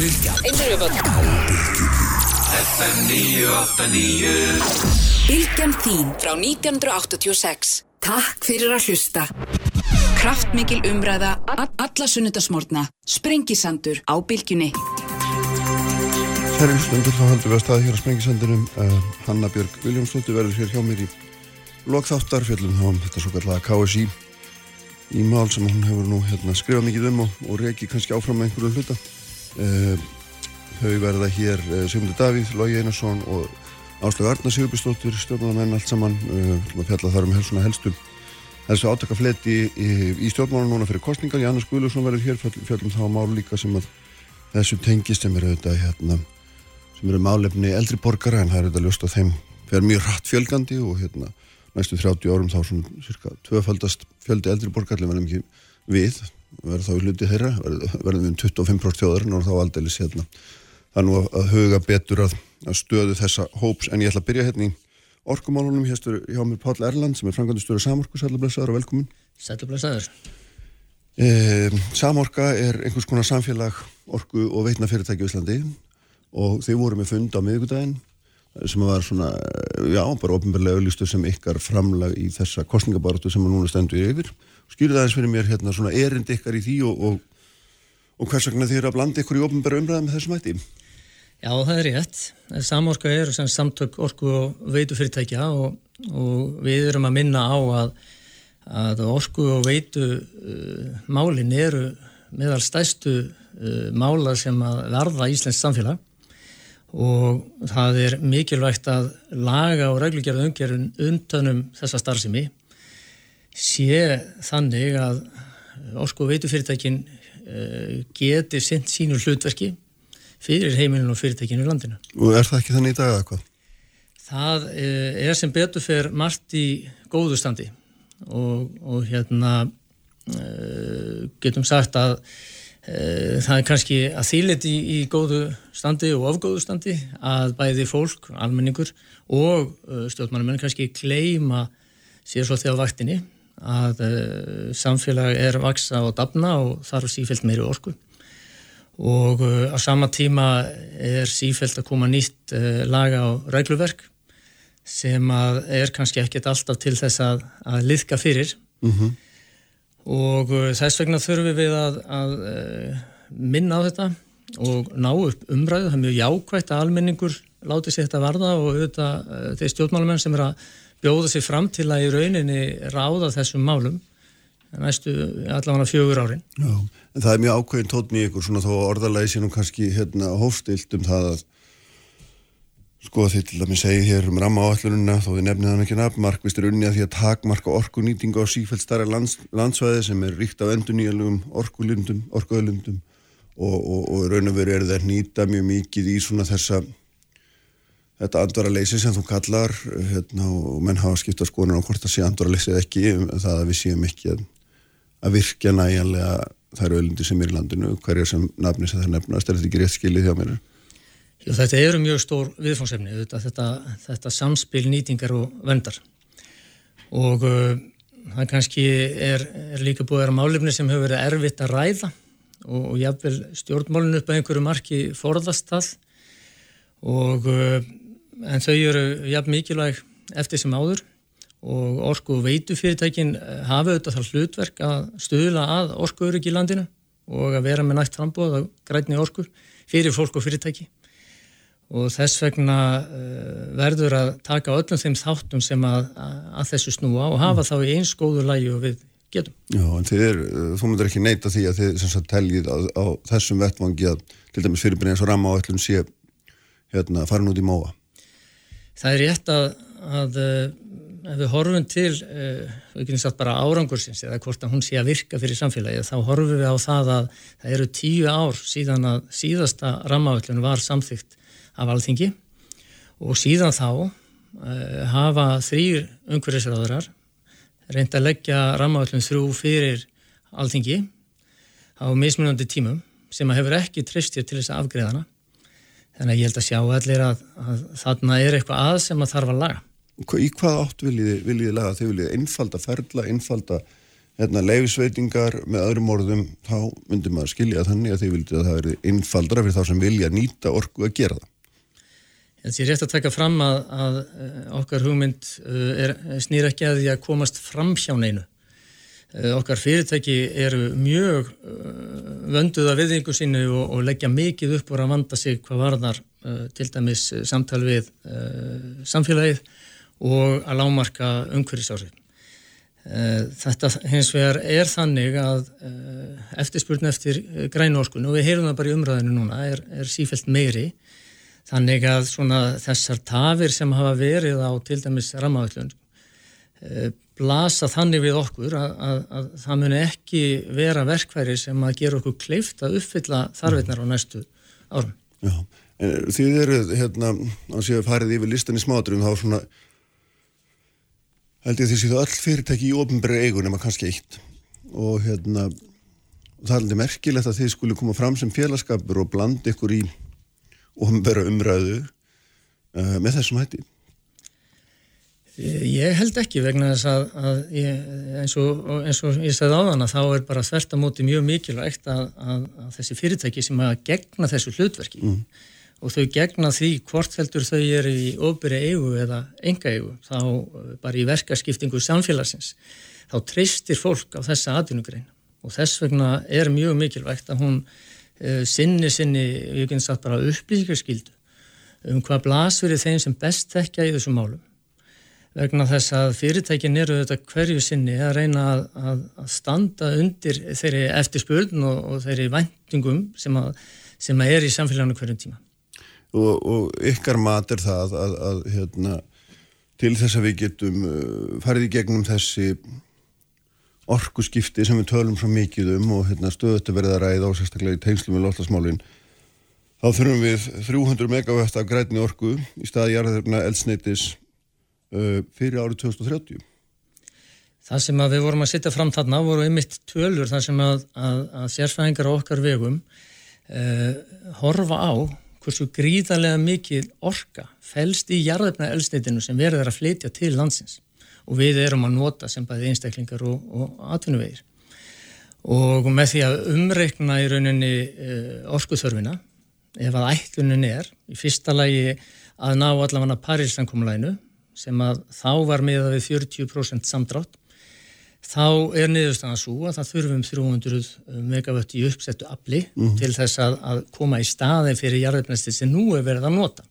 Bylgjunni FM 989 Bylgjan þín frá 1986 Takk fyrir að hlusta. Kraftmikil umræða a- alla sunnudasmórna Sprengisandur á Bylgjunni. Kæri hlustendur, þá höldum við að staða hér á Sprengisandinum. Uh, Hanna Björg Viljámsdóttir verður hér hjá mér í lokþáttar, fjallum þá um þetta svo kallega KSI í mál sem hún hefur nú hérna, skrifað mikið um og, og reki kannski áfram með einhverju hluta. Uh, þau verða hér uh, Sigmundur Davíð, Lógi Einarsson og Áslögu Arna Sigurbjörnsdóttir, stjórnmálamenn allt saman, uh, að fjalla þar um helsuna helstum. Þessu átaka fleti í, í stjórnmálunum núna fyrir kostningar, Jannes Guðlusson verður hér, fjall- fjallum þá mál líka sem að þessu tengist sem er auðvitað hérna sem eru málefni eldri borgara en það er auðvitað ljóst að þeim fer mjög hratt fjölgandi og hérna næstu 30 árum þá svona cirka tvöfaldast fjöldi eldri borgar allir verðum ekki við verður þá í hluti þeirra verður- verðum við um 25% þjóðar og þá aldeilis hérna. Það er nú að, huga betur að, að stöðu þessa hóps. En ég ætla að byrja hérna í orkumálunum. Hérstur hjá mér Páll Erland sem er frangandi störu Samorku, sætla blessaður og velkomin Sætlublessaður. Um, Samorka er einhvers konar samfélag orku og veitna fyrirtæki í Íslandi. Og þið voru með fund á miðvikudaginn sem var svona, já, bara ofinbarlega auðlistu sem ykkar framlag í þessa kostningabaratu sem núna stendur yfir. Skýrðu það eins fyrir mér hérna svona erind ykkar í því og, og, og hvers vegna þið eru að blanda ykkur í ofinbarlega umræða með þessum hætti? Já, það er rétt. Samorka eru sem samtök orku og veitu fyrirtækja og, og við erum að minna á að, að orku og veitu uh, málin eru meðal stæstu uh, mála sem að verða Íslands samfélag og það er mikilvægt að laga og reglugjörða umgerðun umtönum þessa starfsemi sé þannig að orku og veitu fyrirtækin uh, geti sint sínu hlutverki fyrir heimilinu og fyrirtækinu í landinu. Og er það ekki þannig í dag eða hvað? Það eh, er sem betur fer margt í góðu standi og, og hérna uh, getum sagt að uh, það er kannski að þýlit í, í góðu standi og ofgóðu standi að bæði fólk, almenningur og stjórnmannamenn kannski gleima sér svolítið á vaktinni að uh, samfélag er vaksa og dafna og þarf sífælt meiri orku. Og uh, á sama tíma er sífælt að koma nýtt uh, laga og regluverk sem að er kannski ekkert alltaf til þess að, að liðka fyrir. Mm og uh, þess vegna þurfum við að, að minna á þetta og ná upp umræðu, það er mjög jákvægt að almenningur láti sér þetta varða og auðvitað þeir stjórnmálamenn sem er að bjóða sér fram til að í rauninni ráða þessum málum næstu allavega fjögur árin. Já, en það er mjög ákveðin tótn í ykkur svona að orðalagi nú kannski hérna hófstilt um það að sko þið til að mér segi hér um ramma áallununa þó við nefnið hann ekki nafn markvist er unni að því að takmarka orkunýtingu á sífælt starra lands, landsvæði sem er ríkt af endurnýjalugum orkulundum, orkuöðlundum og, og, og raun og veru er það nýta mjög mikið í svona þessa þetta andvara leysi sem þú kallar hérna, og menn hafa skipta skoðunar á hvort það sé andvara leysi eða ekki um það að við séum ekki að, að virkja næjanlega þær öðlundi sem er í landinu hverjar sem nafni sem það nefnast. Er þetta ekki rétt skilið hjá mér? Jú, þetta eru mjög stór viðfónsefni, þetta, þetta, þetta samspil nýtingar og vendar og uh, það kannski er, er líka búið að vera málefni sem hefur verið erfitt að ræða og, og jáfnvel stjórnmálinu upp að einhverju marki forðast það. Og uh, en þau eru jafn mikilvæg eftir sem áður og orku og veitu fyrirtækin hafa auðvitað það hlutverk að stuðla að orkuöryggi í landinu og að vera með nægt frambóð að grætni orku fyrir fólk og fyrirtæki og þess vegna uh, verður að taka öllum þeim þáttum sem að, að þessu snúa og hafa þá í eins góðu lægi og við getum. Já, en þið er, þú myndir ekki neita því að þið sem sagt teljið á, á þessum vettvangi að til dæmis fyrirbyrja eins og ramma áallun sé hérna farin út í móa. Það er rétt að, að ef við horfum til, uh, árangursins eða hvort að hún sé að virka fyrir samfélagið, þá horfum við á það að það eru tíu ár síðan að síðasta rammaáallun var samþygt af alþingi. Og síðan þá uh, hafa þrýr umhverfisráðurar reynd að leggja rammaáallun þrjú fyrir alþingi á mismunandi tímum sem að hefur ekki tristir til þess að afgreðana þannig að ég held að sjá allir að, að þarna er eitthvað að sem að þarf að laga Í hvað átt viljið viljið þið laga? Þið viljið einfalda ferla, einfalda hérna, leifisveitingar með öðrum orðum, þá myndir maður skilja þannig að þið vildi að það verði einfaldra fyrir þá sem vilja nýta orku að gera það. Því er rétt að taka fram að, að eh, okkar hugmynd eh, er, snýr ekki að því að komast fram hjá neinu. Eh, okkar fyrirtæki eru mjög vönduða viðingu sínu og, og leggja mikið upp og að vanda sig hvað varðar til dæmis samtal við samfélagið og að lámarka umhverjusárið. Þetta hins vegar er þannig að eftirspurn eftir grænorkun og við heyrum það bara í umræðinu núna er, er sífælt meiri Þannig að þessar tafir sem hafa verið á til dæmis rammaðallun eh, blasa þannig við okkur að, að, að það muni ekki vera verkværi sem að gera okkur kleift að uppfylla þarfinnar á næstu árum. Já, en þið eru hérna á síðan farið yfir listan í smáturum þá svona held ég því að all fyrirtæki í ofnbæri eigun nema kannski eitt og hérna það er alveg merkilegt að þið skulle koma fram sem félagskapur og blanda ykkur í ofnbæra umræðu uh, með þessum hætti? Ég held ekki vegna þess að, að ég, eins, og, eins og ég sagði á þann að þá er bara þvert að móti mjög mikilvægt að, að, að þessi fyrirtæki sem að gegna þessu hlutverki mm. og þau gegna því hvort heldur þau eru í ofbyrja eigu eða enga eigu þá bara í verkaskiptingu samfélagsins þá treystir fólk á þessa atvinnugrein og þess vegna er mjög mikilvægt að hún Eh, sinni sinni, við getum sagt bara upplýsingarskildu um hvað blasur er þeim sem best tekja í þessum málum vegna þess að fyrirtækin eru þetta hverju sinni að reyna að, að, að standa undir þeirri eftirspurn og, og þeirri vendingum sem, að, sem er í samfélaginu hverjum tíma. Og, og ykkar mat er það að, hérna, til þess að við getum uh, farið í gegnum þessi orku skipti sem við tölum svo mikið um og hérna, stöðut að verða að ræða á sérstaklega í tengslu með loftasmálinn þá þurfum við 300 megawatt af grætni orku í staði jarðarfna eldsneitis uh, fyrir árið 2030 Það sem við vorum að setja fram þarna voru einmitt tölur þar sem að, að, að sérfæðingar á okkar vegum uh, horfa á hversu gríðarlega mikið orka fælst í jarðarfna eldsneitinu sem verður að flytja til landsins. Og við erum að nota sem bæði einstaklingar og, og atvinnuvegir. Og með því að umreikna í rauninni uh, orkuþörfina ef að ætlunin er í fyrsta lagi að ná allavega Parísankomlænu sem að þá var með að við 40% samdrátt þá er niðurstaðan svo að það þurfum 300 megavött í uppsettu afli mm -hmm. til þess að, að koma í staði fyrir jarðefnæsti sem nú er verið að nota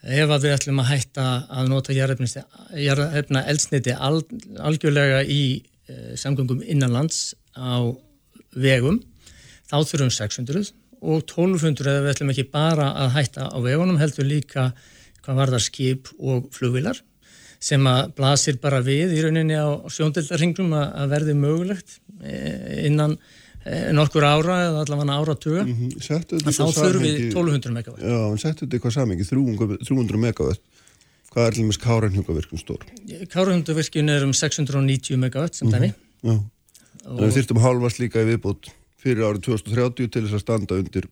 ef að við ætlum að hætta að nota jarðefna eldsniti al, algjörlega í e, samgöngum innanlands á vegum þá þurfum 600 og 1200 ef við ætlum ekki bara að hætta á vegunum heldur líka hvað var það skip og flugvilar sem að blasir bara við í rauninni á sjóndeldarringum að verði mögulegt e, innan Eh, nokkur ára eða allavega ára tuga mm -hmm. þá þurfum við 1200 megawatt Já, en settu þetta eitthvað samengi 300 megawatt hvað er og meins Kárahjöngavirkun stór? Kárahjöngavirkun er um 690 megawatt sem dæmi mm -hmm. Þannig að við þurftum halvast líka í viðbútt fyrir árið 2030 til þess að standa undir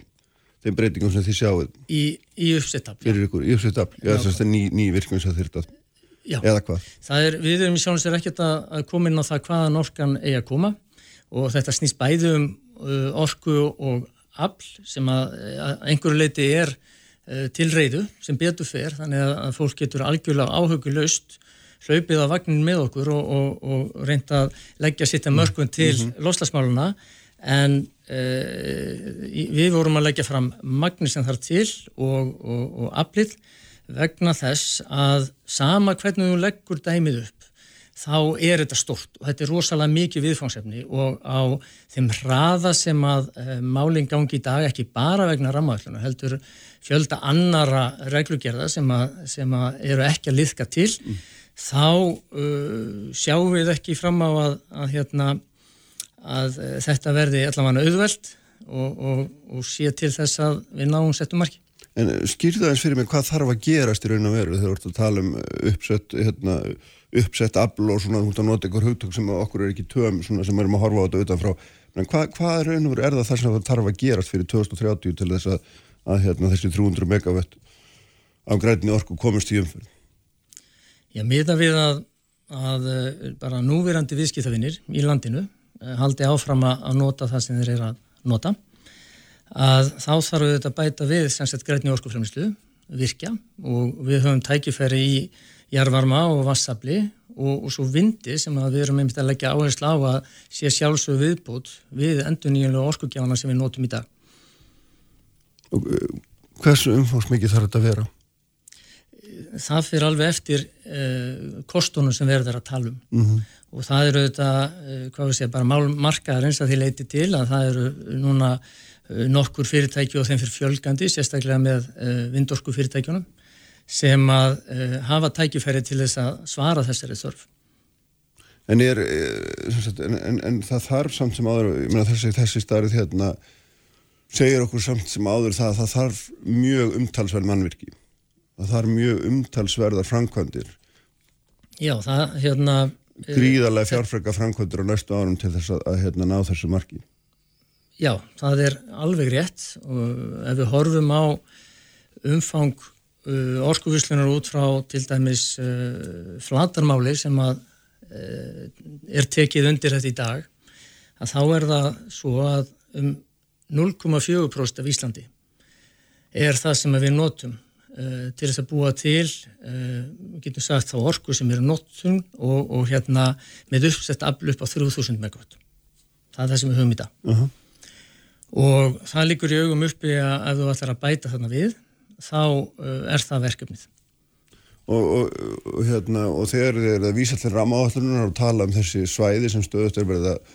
þeim breytingum sem þið sjáuð Í, í ykkur, í uppsettafl, já þess að ný, ný virkun sem þurft að, eða hvað? Er, Við erum í sjónastir ekkert að koma inn á það hvaða norkan eigi að koma. Og þetta snýst bæði um uh, orku og afl sem að, að einhverju leiti er uh, til reyðu sem betur fer þannig að fólk getur algjörlega áhugulöst hlaupið á vagnin með okkur og, og, og reynda að leggja sitt að mörgum til mm -hmm. loslasmáluna en uh, við vorum að leggja fram magnir sem þarf til og, og aflið vegna þess að sama hvernig þú leggur dæmið upp þá er þetta stort og þetta er rosalega mikið viðfangsefni og á þeim hraða sem að e, málinn gangi í dag ekki bara vegna rammaðalluna heldur fjölda annara reglugerða sem að, sem að eru ekki að liðka til mm. þá uh, sjáum við ekki fram á að, að, hérna, að uh, þetta verði allavega auðvelt og, og, og sé til þess að við náum settum marki. En skýrðu aðeins fyrir mig hvað þarf að gerast í raun og veru þegar þú ert að tala um uppsett hérna uppsett afl og svona, veist að nota ykkur hugtök sem okkur er ekki töm, svona sem erum að horfa á þetta utanfrá, en hvað hva raun og veru er það þar sem það þarf að gerast fyrir 2030 til þess að, að hérna, þessi 300 megavett af grætni orku komist í umfyrð? Já, miða við að að bara núverandi viðskiptafinir í landinu haldi áfram að nota það sem þeir eru að nota að þá þarf við þetta að bæta við sem sett grætni orskufremslu virkja og við höfum tækifæri í jarvarma og vassabli og, og svo vindi sem við erum einmitt að leggja áherslu á að sé sjálfsög viðbútt við endur nýjanlega orskugjána sem við notum í dag. Uh, hversu umfangsmikið þarf þetta að vera? Það fyrir alveg eftir uh, kostunum sem verður að tala um mm -hmm. Og það eru þetta, hvað við segja, bara málmarkaðar eins að því leiti til að það eru núna uh, nokkur fyrirtæki og þeim fyrir fjölgandi, sérstaklega með uh, vindorku fyrirtækjunum sem að hafa tækifæri til þess að svara þessari þörf. En, er, eh, en, en, en það þarf samt sem áður, ég meina þessi, þessi starrið hérna segir okkur samt sem áður það að það þarf mjög umtalsverð mannvirki. Það þarf mjög umtalsverðar framkvæmdir. Já, það hérna... Eh, Gríðarlega fjárfrega framkvæmdir á næstu árum til þess að, að hérna ná þessu marki. Já, það er alveg rétt og ef við horfum á umfang uh, orkuvíslunar út frá til dæmis uh, flatarmáli sem að uh, er tekið undir þetta í dag að þá er það svo að um 0,4% af Íslandi er það sem við notum til þess að búa til uh, við getum sagt þá orku sem eru notum og, og hérna með uppsett afl upp á 3000 megawatt það er það sem við höfum í dag -huh. og það líkur í augum uppi að ef þú ætlar að bæta þarna við þá uh, er það verkefnið. Og, og, og, hérna, og þegar þið erum að vísa til ramáallunar og tala um þessi svæði sem stöðust er verið að,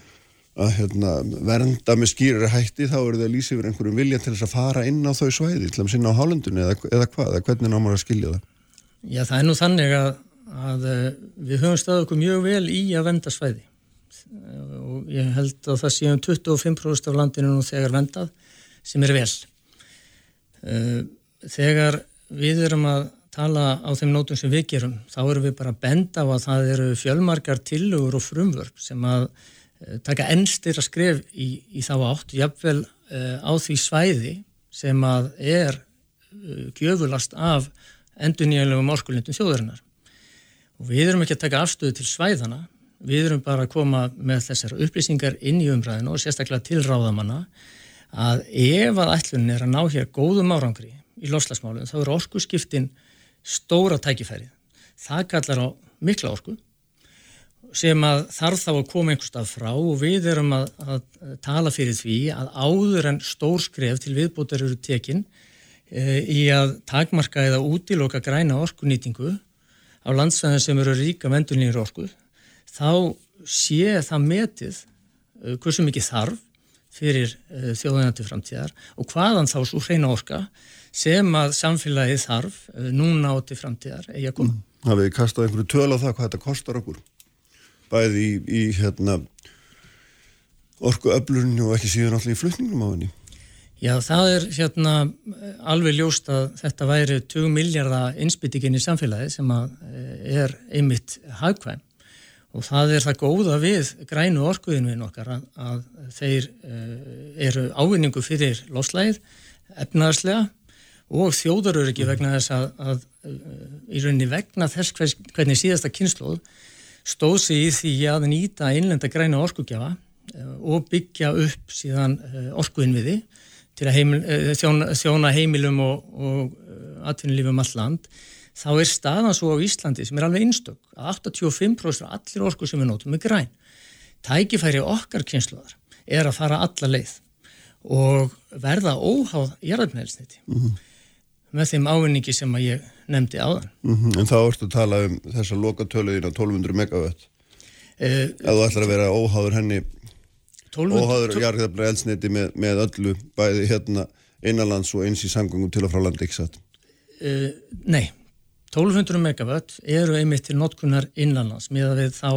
að hérna, vernda með skýrari hætti þá eru þið að lýsa yfir einhverjum vilja til þess að fara inn á þau svæði til að sinna á hálendunni eða, eða hvað, eða hvernig námar að skilja það? Já það er nú þannig að, að uh, við höfum stöðu okkur mjög vel í að venda svæði og ég held að það séum 25% af landinu nú þegar vendað sem er vel. Uh, þegar við erum að tala á þeim nótum sem við gerum, þá erum við bara að benda á að það eru fjölmarkar tilugur og frumvörp sem að taka ennstir að skref í, í þá átt, jafnvel uh, á því svæði sem að er uh, gjöfulast af endur nýjanlegum orkulindum þjóðarinnar. Og við erum ekki að taka afstöðu til svæðana, við erum bara að koma með þessar upplýsingar inn í umræðinu og sérstaklega til ráðamanna að ef að ætlunin er að ná hér góðum árangri í loslasmálum þá eru orkuskiptin stóra tækifærið. Það kallar á mikla orku sem að þarf þá að koma einhverstað frá og við erum að, að tala fyrir því að áður en stór skref til viðbútar eru tekin e, í að takmarka eða útiloka græna orkunýtingu á landsvæðin sem eru ríka vendunlýnir orku þá sé það metið e, hversu mikið þarf fyrir e, þjóðanandi framtíðar og hvaðan þá svo hreina orka sem að samfélagi þarf eh, núna átti framtíðar eigi að koma. Það við kastaði einhverju töl á það hvað þetta kostar okkur bæði í, í hérna, orku öflurinu og ekki síðan allir í flutningum á henni. Já, það er hérna alveg ljóst að þetta væri 20 miljardar innspyttikinn í samfélagi sem eh, er einmitt hagkvæm og það er það góða við grænu orkuðinu okkar að, að þeir uh, eru ávinningu fyrir loslæð efnaðarslega og þjóðaröryggi vegna þess að, að í rauninni vegna þess hvers, hvernig síðasta kynnslóð stóð sig í því að nýta einlenda græna orkugjafa eh, og byggja upp síðan eh, orkuinviði til að heimil, eh, þjóna, þjóna heimilum og, og atvinnulífum all land þá er staðan svo á Íslandi sem er alveg einstök að 85% af allir orku sem við nótum er græn. Tækifæri okkar kynnslóðar er að fara alla leið og verða óháð jarðarmælsniti. Mm -hmm með þeim ávinningi sem að ég nefndi áðan. Mm -hmm. En þá ertu að tala um þessa lokatöluðina 1200 megawatt. Eh, Eða þú ætlar að vera óháður henni, 1200, óháður jarðabla elsniti með, með öllu bæði hérna einanlands og eins í samgangum til og frá landi, ekki satt? Eh, nei, 1200 megawatt eru einmitt til notkunar innanlands með að við þá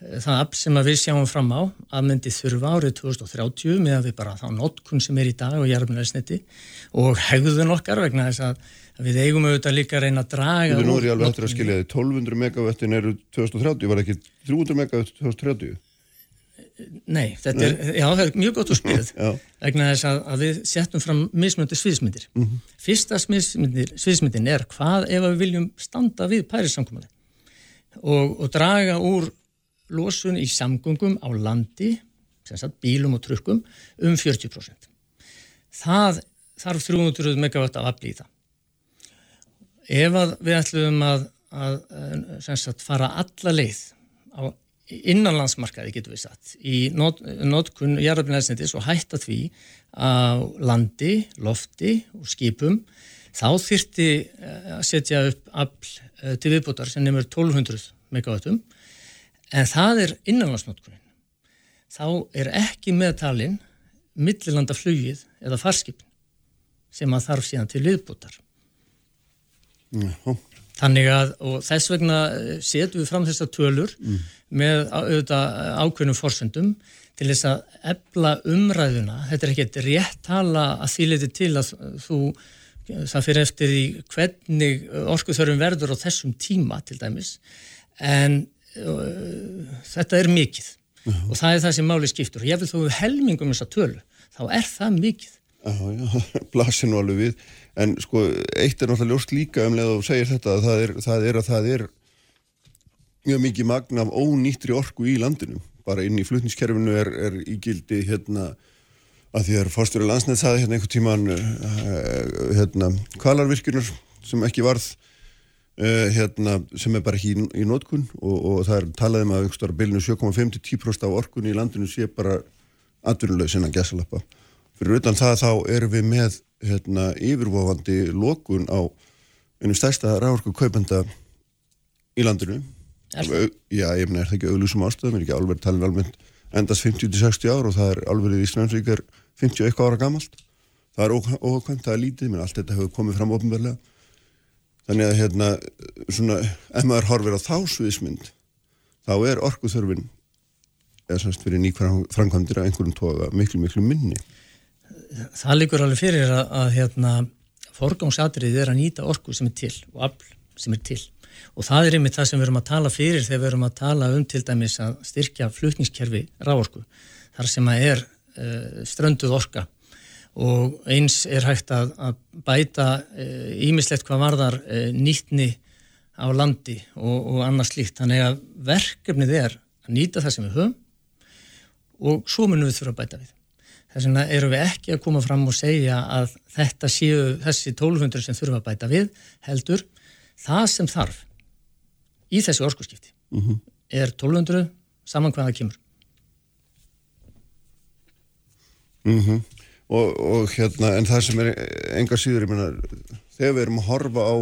það app sem við sjáum fram á að myndi þurfa árið 2030 með að við bara þá notkun sem er í dag og jarðmjölarsniti og hegðun okkar vegna þess að við eigum auðvitað líka að reyna að draga Þú er alveg eftir að skilja þið, 1200 megawattin eru 2030, var ekki 300 megawatt 2030? Nei, þetta er, já, er mjög gott að spila vegna þess að, að við settum fram mismöndi sviðsmyndir mm -hmm. Fyrsta sviðsmyndin er hvað ef við viljum standa við Paríssamkvæmlega og, og draga úr losun í samgöngum á landi, sagt, bílum og trukkum, um 40%. Það þarf 300 megawatt af afl í það. Ef við ætlum að, að sagt, fara alla leið á innanlandsmarkaði getur við satt í not, notkunn jarðabinæðsnendis og hætta því á landi, lofti og skipum þá þyrti eh, að setja upp afl eh, til viðbútar sem nefnir 1200 megawattum en það er innanlandsnotkunnin þá er ekki meðtalinn millilanda flugið eða farskipin sem að þarf síðan til viðbútar Já. Þannig að, þess vegna eh, setjum við fram þessar tölur mm. með auðvitað ákveðnum forsendum til þess að ebla umræðuna. Þetta er ekkert rétt tala að þýleiti til að þú, það fyrir eftir í hvernig orkuþörfum verður á þessum tíma til dæmis, en uh, þetta er mikið uh -huh. og það er það sem máli skiptur. Ég vil þú helmingum þessa tölu, þá er það mikið. Já, já, blasir nú alveg við. En sko, eitt er náttúrulega ljóst líka um leið og segir þetta að það er, það er að það er mjög mikið magna af ónýttri orku í landinu. Bara inn í flutniskerfinu er, er í gildi hérna að því að fórstjóri landsnett saði hérna einhver tíman uh, hérna kvalarvirkjurnar sem ekki varð uh, hérna sem er bara ekki í, í nótkun og, og það er talaðum að einhverstara bilinu 7,5-10% af orkunni í landinu sé bara atvinnulegs innan gæsalappa fyrir utan það þá erum við með hérna, yfirvofandi lokun á einu stærsta ráðorku kaupenda í landinu. Já, ég meina, er það ekki auðlusum ástöðum er ekki alveg talin almennt endast 50-60 ár og það er alveg í Íslandsvíkar 51 ára gamalt? Það er ókvæmt, það er lítið menn allt þetta hefur komið fram ofnverlega þannig að hérna svona, ef maður horfir á þá sviðismynd þá er orkuþörfin eða semst fyrir nýkvæmframkvæmdir að einhverjum toga miklu miklu minni það líkur alveg fyrir að, að hérna, forgangsatrið er að nýta orku sem er til og afl sem er til. Og það er einmitt það sem við erum að tala fyrir þegar við erum að tala um til dæmis að styrkja flutningskerfi ráorku þar sem að er uh, strönduð orka. Og eins er hægt að, að bæta ímislegt uh, hvað varðar uh, nýttni á landi og, og annars líkt þannig að verkefnið er að nýta það sem við höfum og svo munum við þurfa að bæta við Þess vegna eru við ekki að koma fram og segja að þetta séu þessi 1200 sem þurfa að bæta við heldur það sem þarf í þessi orkurskipti mm -hmm. er 1200 saman hvaða kemur. Mm -hmm. og, og hérna en það sem er enga síður, ég menna þegar við erum að horfa á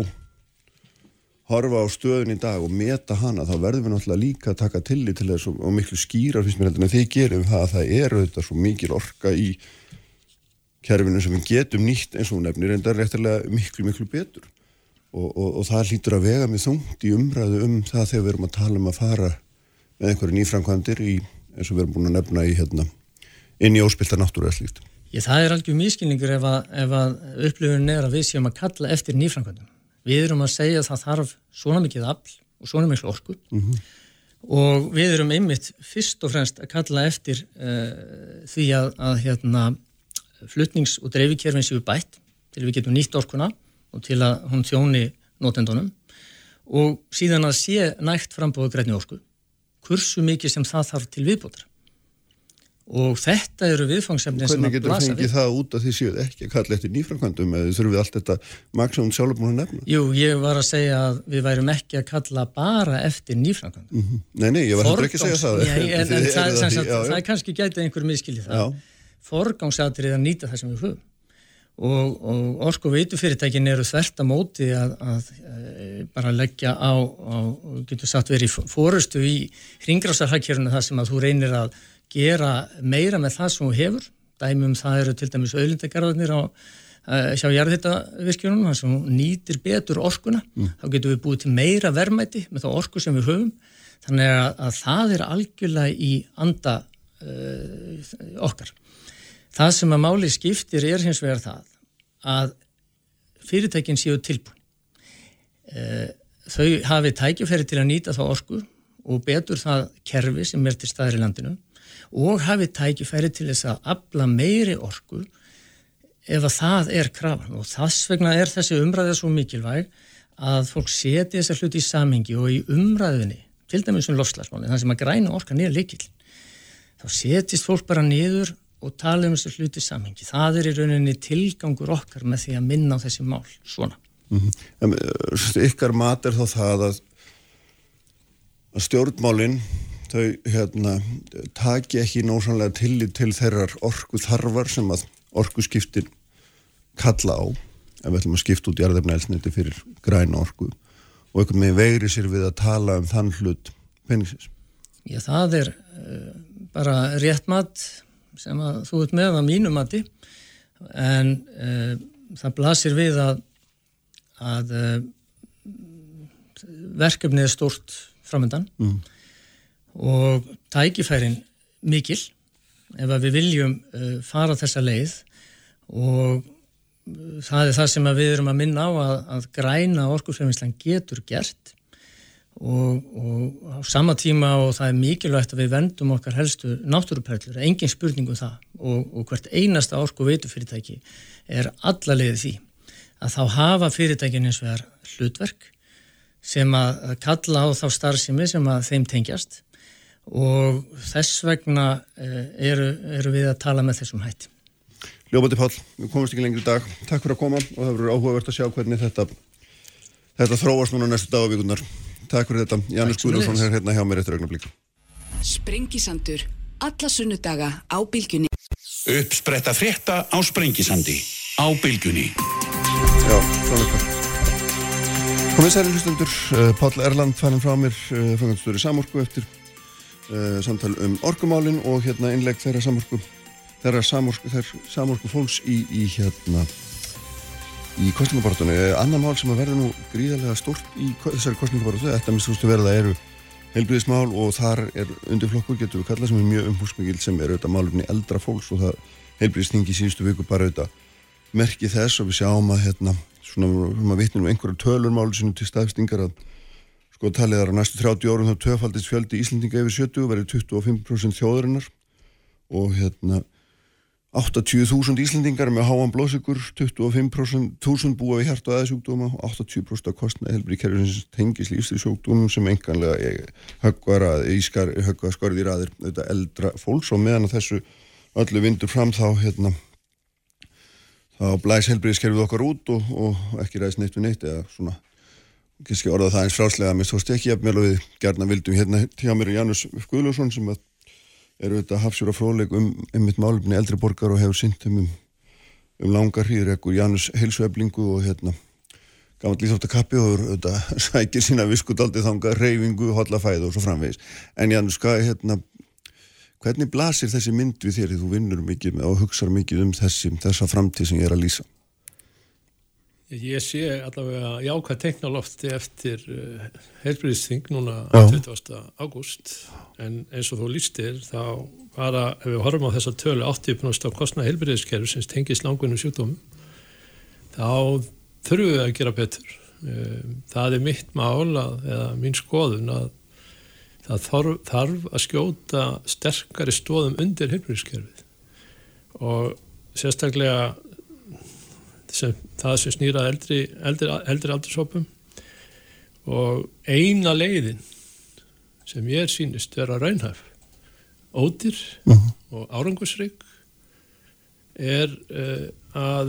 horfa á stöðun í dag og meta hana þá verðum við náttúrulega líka að taka tilli til þess og, og miklu skýrar fyrst mér heldur en þið gerum það að það er auðvitað svo mikil orka í kerfinu sem við getum nýtt eins og nefnir en það er réttilega miklu miklu betur og, og, og það lítur að vega með þungt í umræðu um það þegar við erum að tala um að fara með einhverju nýframkvæmdir í eins og við erum búin að nefna í hérna inn í óspilta náttúru eða slíkt. Ég það er algjör mískilningur ef að, að upplifun er að við séum að kalla eftir nýframkvæmdum við erum að segja að það þarf svona mikið afl og svona mikið orku. Mm -hmm. og við erum einmitt fyrst og fremst að kalla eftir uh, því að, að hérna, flutnings- og dreifikerfin séu bætt til við getum nýtt orkuna og til að hún þjóni notendunum. Og síðan að sé nægt frambóðu grænni orku kursu mikið sem það þarf til viðbótar og þetta eru viðfangsefni sem að blasa við. Hvernig getur það fengið það út að því séuð ekki að kalla eftir nýframkvæmdum eða þurfum við allt þetta maksum sjálf múin að nefna? Jú, ég var að segja að við værum ekki að kalla bara eftir nýframkvæmdum. Mm -hmm. Nei, nei, ég var hefði ekki að segja það. Já, en, en það, það, það, það er kannski gætið einhverju miskilið það. Já. Forgangsatrið að nýta það sem við höfum og, og orku veitufyrirtækin eru þvert að móti að, að, að bara leggja á, á getur sagt verið fórustu í hringrásarhækjöruna það sem að þú reynir að gera meira með það sem þú hefur. Dæmum það eru til dæmis auðlindagarðarnir á sjá jarðhittavirkjunum þar sem nýtir betur orkuna. Mm. þá getum við búið til meira verðmæti með þá orku sem við höfum. Þannig að, að það er algjörlega í anda uh, okkar. Það sem að máli skiptir er hins vegar það að fyrirtækin séu tilbúin. Uh, þau hafi tækifæri til að nýta þá orku og betur það kerfi sem er til staðir í landinu og hafið tækifæri til þess að abla meiri orku ef að það er krafan og þess vegna er þessi umræðið svo mikilvæg að fólk seti þessar hluti í samhengi og í umræðinni, til dæmis um lofslagsmáli, þannig sem að græna orkan er líkil, þá setist fólk bara niður og tala um þessar hluti í samhengi. Það er í rauninni tilgangur okkar með því að minna á þessi mál, svona. Mm -hmm. Ykkar mat er þá það að, að stjórnmálinn þau hérna, taki ekki nósanlega tillit til þeirrar orku þarfar sem að orku skiptir kalla á ef við ætlum að skipta út jarðefnælsniti fyrir græna orku og einhvern veginn veigri sér við að tala um þann hlut peningsins. Já, það er uh, bara rétt mat sem að þú ert með að mínu mati en uh, það blasir við að, að uh, verkefnið er stort framöndan mm. Og tækifærin mikil ef við viljum fara þessa leið. Og það er það sem við erum að minna á að, að græna orkusfjöfinslan getur gert. Og, og á sama tíma og það er mikilvægt að við vendum okkar helstu náttúruperlur, engin spurning um það. Og, og hvert einasta orku veitufyrirtæki er allalegið því að þá hafa fyrirtækin eins og er hlutverk sem að kalla á þá starfsemi sem að þeim tengjast og þess vegna eh, eru, eru við að tala með þessum hætti. Ljófandi Pál, við komumst ekki lengri í dag. Takk fyrir að koma og það verður áhugavert að sjá hvernig þetta, þetta þróast núna næstu dag og vikunar Takk fyrir þetta, Janus Guðlússon er hérna hjá mér eftir augnablík Sprengisandur, alla sunnudaga á bylgjunni. Uppspretta frétta á Sprengisandi á bylgjunni. Já, svona þetta Komið særi hlustundur, uh, Pál Erland fannum frá mér, uh, fangastur í Samorku eftir uh, samtal um orkumálin og hérna innleg þeirra Samorku þeirra samorku, samorku fólks í, í hérna í kostningabortunni. Annar mál sem að verða nú gríðarlega stort í þessari kostningabortu, þetta minnstustu verða eru heilbríðismál og þar er undirflokkur getur við kallað sem er mjög umhúsmikil sem er auðvitað málumni eldra fólks og það heilbríðistingi síðustu viku bara auðvitað merki þess og við sjáum að hérna svona, svona vitnum um einhverju tölurmálu sinu til staðstingar að sko talið er á næstu 30 árum þá töfaldist fjöldi Íslandinga yfir 70 verið 25% þjóðurinnar og hérna 80.000 Íslendingar með háan blóðsökur, 25.000 búa við hjart og aðeins 80% af kostnaði helbri kerfisins tengis lífstir sjúkdómum sem enganlega höggva skorði í raðir þetta eldra fólks og meðan að þessu öllu vindur fram þá hérna, þá blæs helbriðiskerfið okkar út og, og ekki ræðis neitt við neitt eða svona kannski orða það eins fráslega að mér stóðst ekki að og við gerna vildum hérna hjá mér Janus Guðlússon sem að eru þetta hafsjúra fróðleg um einmitt málumni eldri borgar og hefur syndum um, um langar hýr ekkur Janus heilsueflingu og hérna gaman líþróttakappi og þetta sækir sína viskudaldi þanga reyfingu, hotlafæð og svo framvegis. En Janus, hvað hérna hvernig blasir þessi mynd við þér því þú vinnur mikið og hugsaður mikið um þessi, þessa framtíð sem ég er að lýsa Ég sé allavega jákvæð teknalofti eftir uh, heilbríðsþing núna Já. 20. ágúst en eins og þú lístir þá bara ef við horfum á þessa tölu 80% á kostna heilbríðskerfi sem tengis langunum sjúkdómum þá þurfum við að gera betur. Uh, það er mitt mál að, eða mín skoðun að það þarf, þarf að skjóta sterkari stóðum undir heilbríðskerfið og sérstaklega sem, það sem snýra eldri, eldri, eldri aldursópum og eina leiðin sem ég er sínist er að raunhaf ódýr uh mhm. -huh. og árangusrygg er uh, að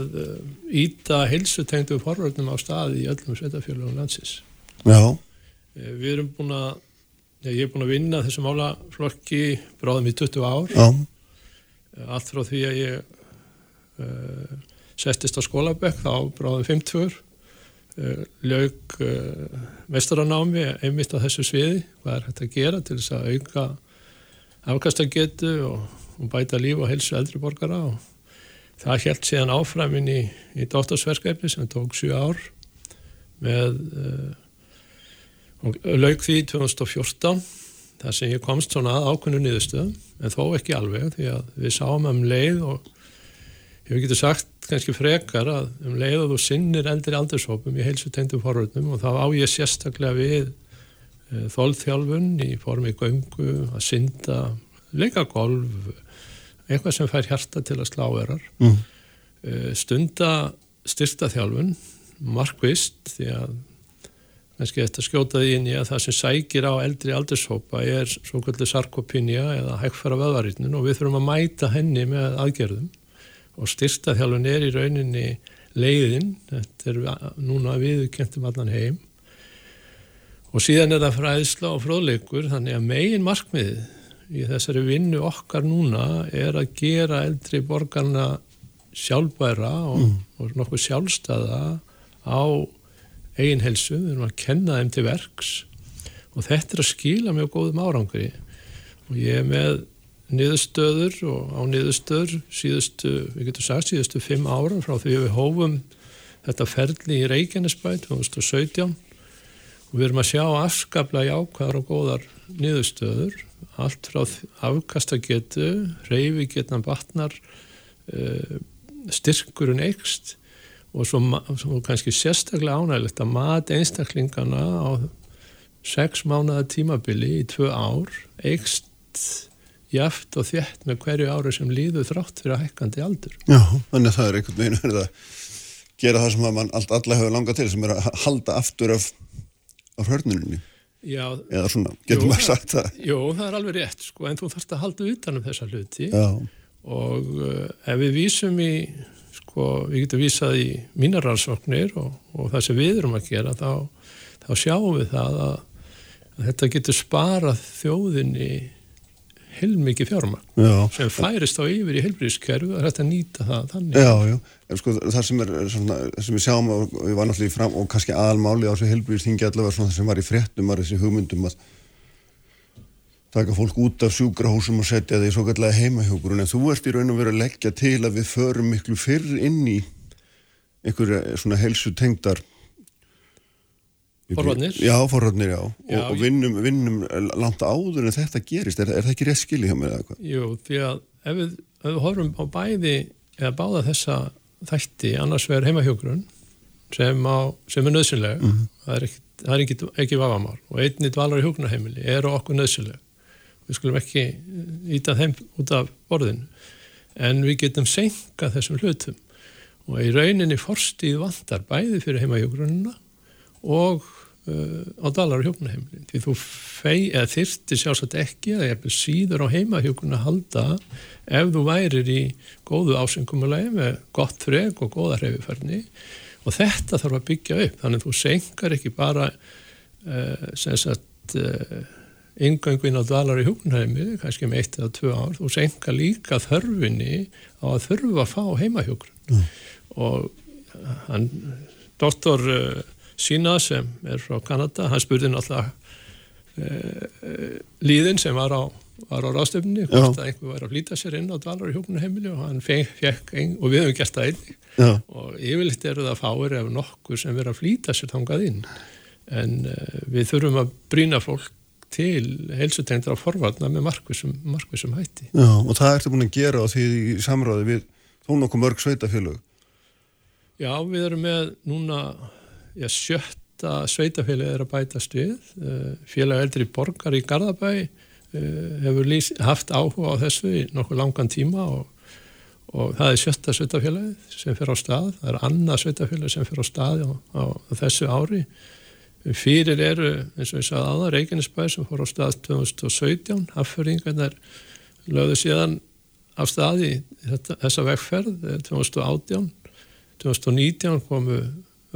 íta uh, heilsutengdu forvörnum á staði í öllum sveitafjörlunum landsins Já uh, Við erum búin að ég er búin að vinna þessum álaflokki bráðum í 20 ár Já. allt frá því að ég uh, settist á skólabekk þá bráðum 50 uh, lög uh, mestaranámi einmitt á þessu sviði. Hvað er hægt að gera til þess að auka afkastagetu og, og bæta líf og helsu eldri borgara? Og það held síðan áframin í, í dóttarsverkefni sem tók 7 ár með lög því 2014 þar sem ég komst svona að ákveðinu niðurstöðum en þó ekki alveg því að við sáum um leið og ég getur sagt kannski frekar að um leið og þú sinnir eldri aldurshópum í heilsutengtum forvöldnum og þá á ég sérstaklega við e, þólþjálfun í formi göngu, að synda leikagolf eitthvað sem fær hjarta til að slá erar mm. e, stunda styrta þjálfun markvist því að kannski þetta skjótaði inn í að það sem sækir á eldri aldurshópa er svo kvöldu sarkopinja eða hægfæra vöðvarítnun og við þurfum að mæta henni með aðgerðum og styrstaþjálfun er í rauninni leiðin, þetta er núna viðkentum allan heim. Og síðan er það fræðsla og fróðleikur þannig að megin markmiðið í þessari vinnu okkar núna er að gera eldri borgarna sjálfbæra og, mm. og nokkuð sjálfstæða á eigin helsu, við erum að kenna þeim til verks og þetta er að skila mjög góðum árangri. Og ég er með niðurstöður og á niðurstöður síðustu, við getum sagt, síðustu fimm ára frá því við hófum þetta ferli í Reykjanesbæ 2017 og við erum að sjá afskapla jákvæðar og góðar niðurstöður. Allt frá afkastagetu reyfi getna batnar uh, styrkurinn eikst og svo, svo kannski sérstaklega ánægilegt að mat einstaklingana á sex mánuða tímabili í tvö ár eikst jaft og þjætt með hverju ári sem líður þrátt fyrir að hækkandi aldur. Já, þannig að það er einhvern veginn verið að gera það sem að mann allt alla hefur langað til sem er að halda aftur af, af hörnuninni. Já. Eða svona, getur maður sagt það. Jú, það er alveg rétt sko, en þú þarfst að halda utanum þessa hluti Já. og uh, ef við vísum í sko, við getum vísað í mínarálsvoknir og, og það sem við erum að gera þá, þá sjáum við það að, að þetta getur sparað þjóðinni heilmikið fjármagn. Sem færist á yfir í heilbríðskerfu og þetta nýta það þannig. Já, já, sko það sem er svona, sem við sjáum og við varum alltaf í fram og kannski aðalmáli á þessu heilbríðstingi allavega svona það sem var í fréttum var þessi hugmyndum að taka fólk út af sjúkrahúsum og setja það í svo kallega heimahjókurun en þú ert í raun og verið að leggja til að við förum miklu fyrr inn í einhverja svona helsu tengdar Forvarnir? Já, forvarnir, já, já. og, og vinnum, vinnum langt áður en þetta gerist, er, er það ekki rétt skilið hjá mér eða eitthvað? Jú, því að ef við, ef við horfum á bæði eða báða þessa þætti annars vegar heimahjókurun sem, sem er nöðsynlega mm -hmm. það er ekki, það er ekki, ekki vafamál. Og einni dvalar í hjókunarheimili eru okkur nöðsynlega við skulum ekki íta þeim út af borðinu. En við getum senkað þessum hlutum. Og í rauninni forstíð vantar bæði fyrir heimahjókurununa og á dalar og hjókunaheimilin því þú þyrti sjálfsagt ekki eða ég síður á heimahjókuna halda ef þú værir í góðu ásengumulegi með gott freg og góða hreyfifærni og þetta þarf að byggja upp. Þannig að þú senkar ekki bara uh, sem sagt uh, yngöngvinn á dalar í hjókunheimi kannski með eitt eða tvö ár. Þú senkar líka þörfinni á að þurfa að fá heimahjókun mm. og hann doktor uh, sína sem er frá Kanada, hann spurði náttúrulega uh, líðin sem var á, var á ráðstöfni hvort að einhver var að flýta sér inn á dvalar í hjókunarheimili og hann fekk ein, og við hefum gert það einnig og yfirleitt eru það fáir ef nokkur sem verður að flýta sér þangað inn en uh, við þurfum að brína fólk til heilsutengdra forvarna með markvisum, markvisum hætti. Já, og það ertu búin að gera á því í samráði við þó nokkuð mörg sveitafélög. Já, við erum með núna já, sjötta sveitafélag er að bætast við. Eh, félag eldri borgar í Garðabæ eh, hefur lýs, haft áhuga á þessu í nokkuð langan tíma og, og það er sjötta sveitafélag sem fer á stað. Það er annað sveitafélag sem fer á stað á, á, þessu ári Fyrir eru, eins og ég sagði aða, Reykjanesbæð sem fór á stað 2017, afföringarnar lögðu síðan af staði þessa vegferð 2018, eh, 2019 komu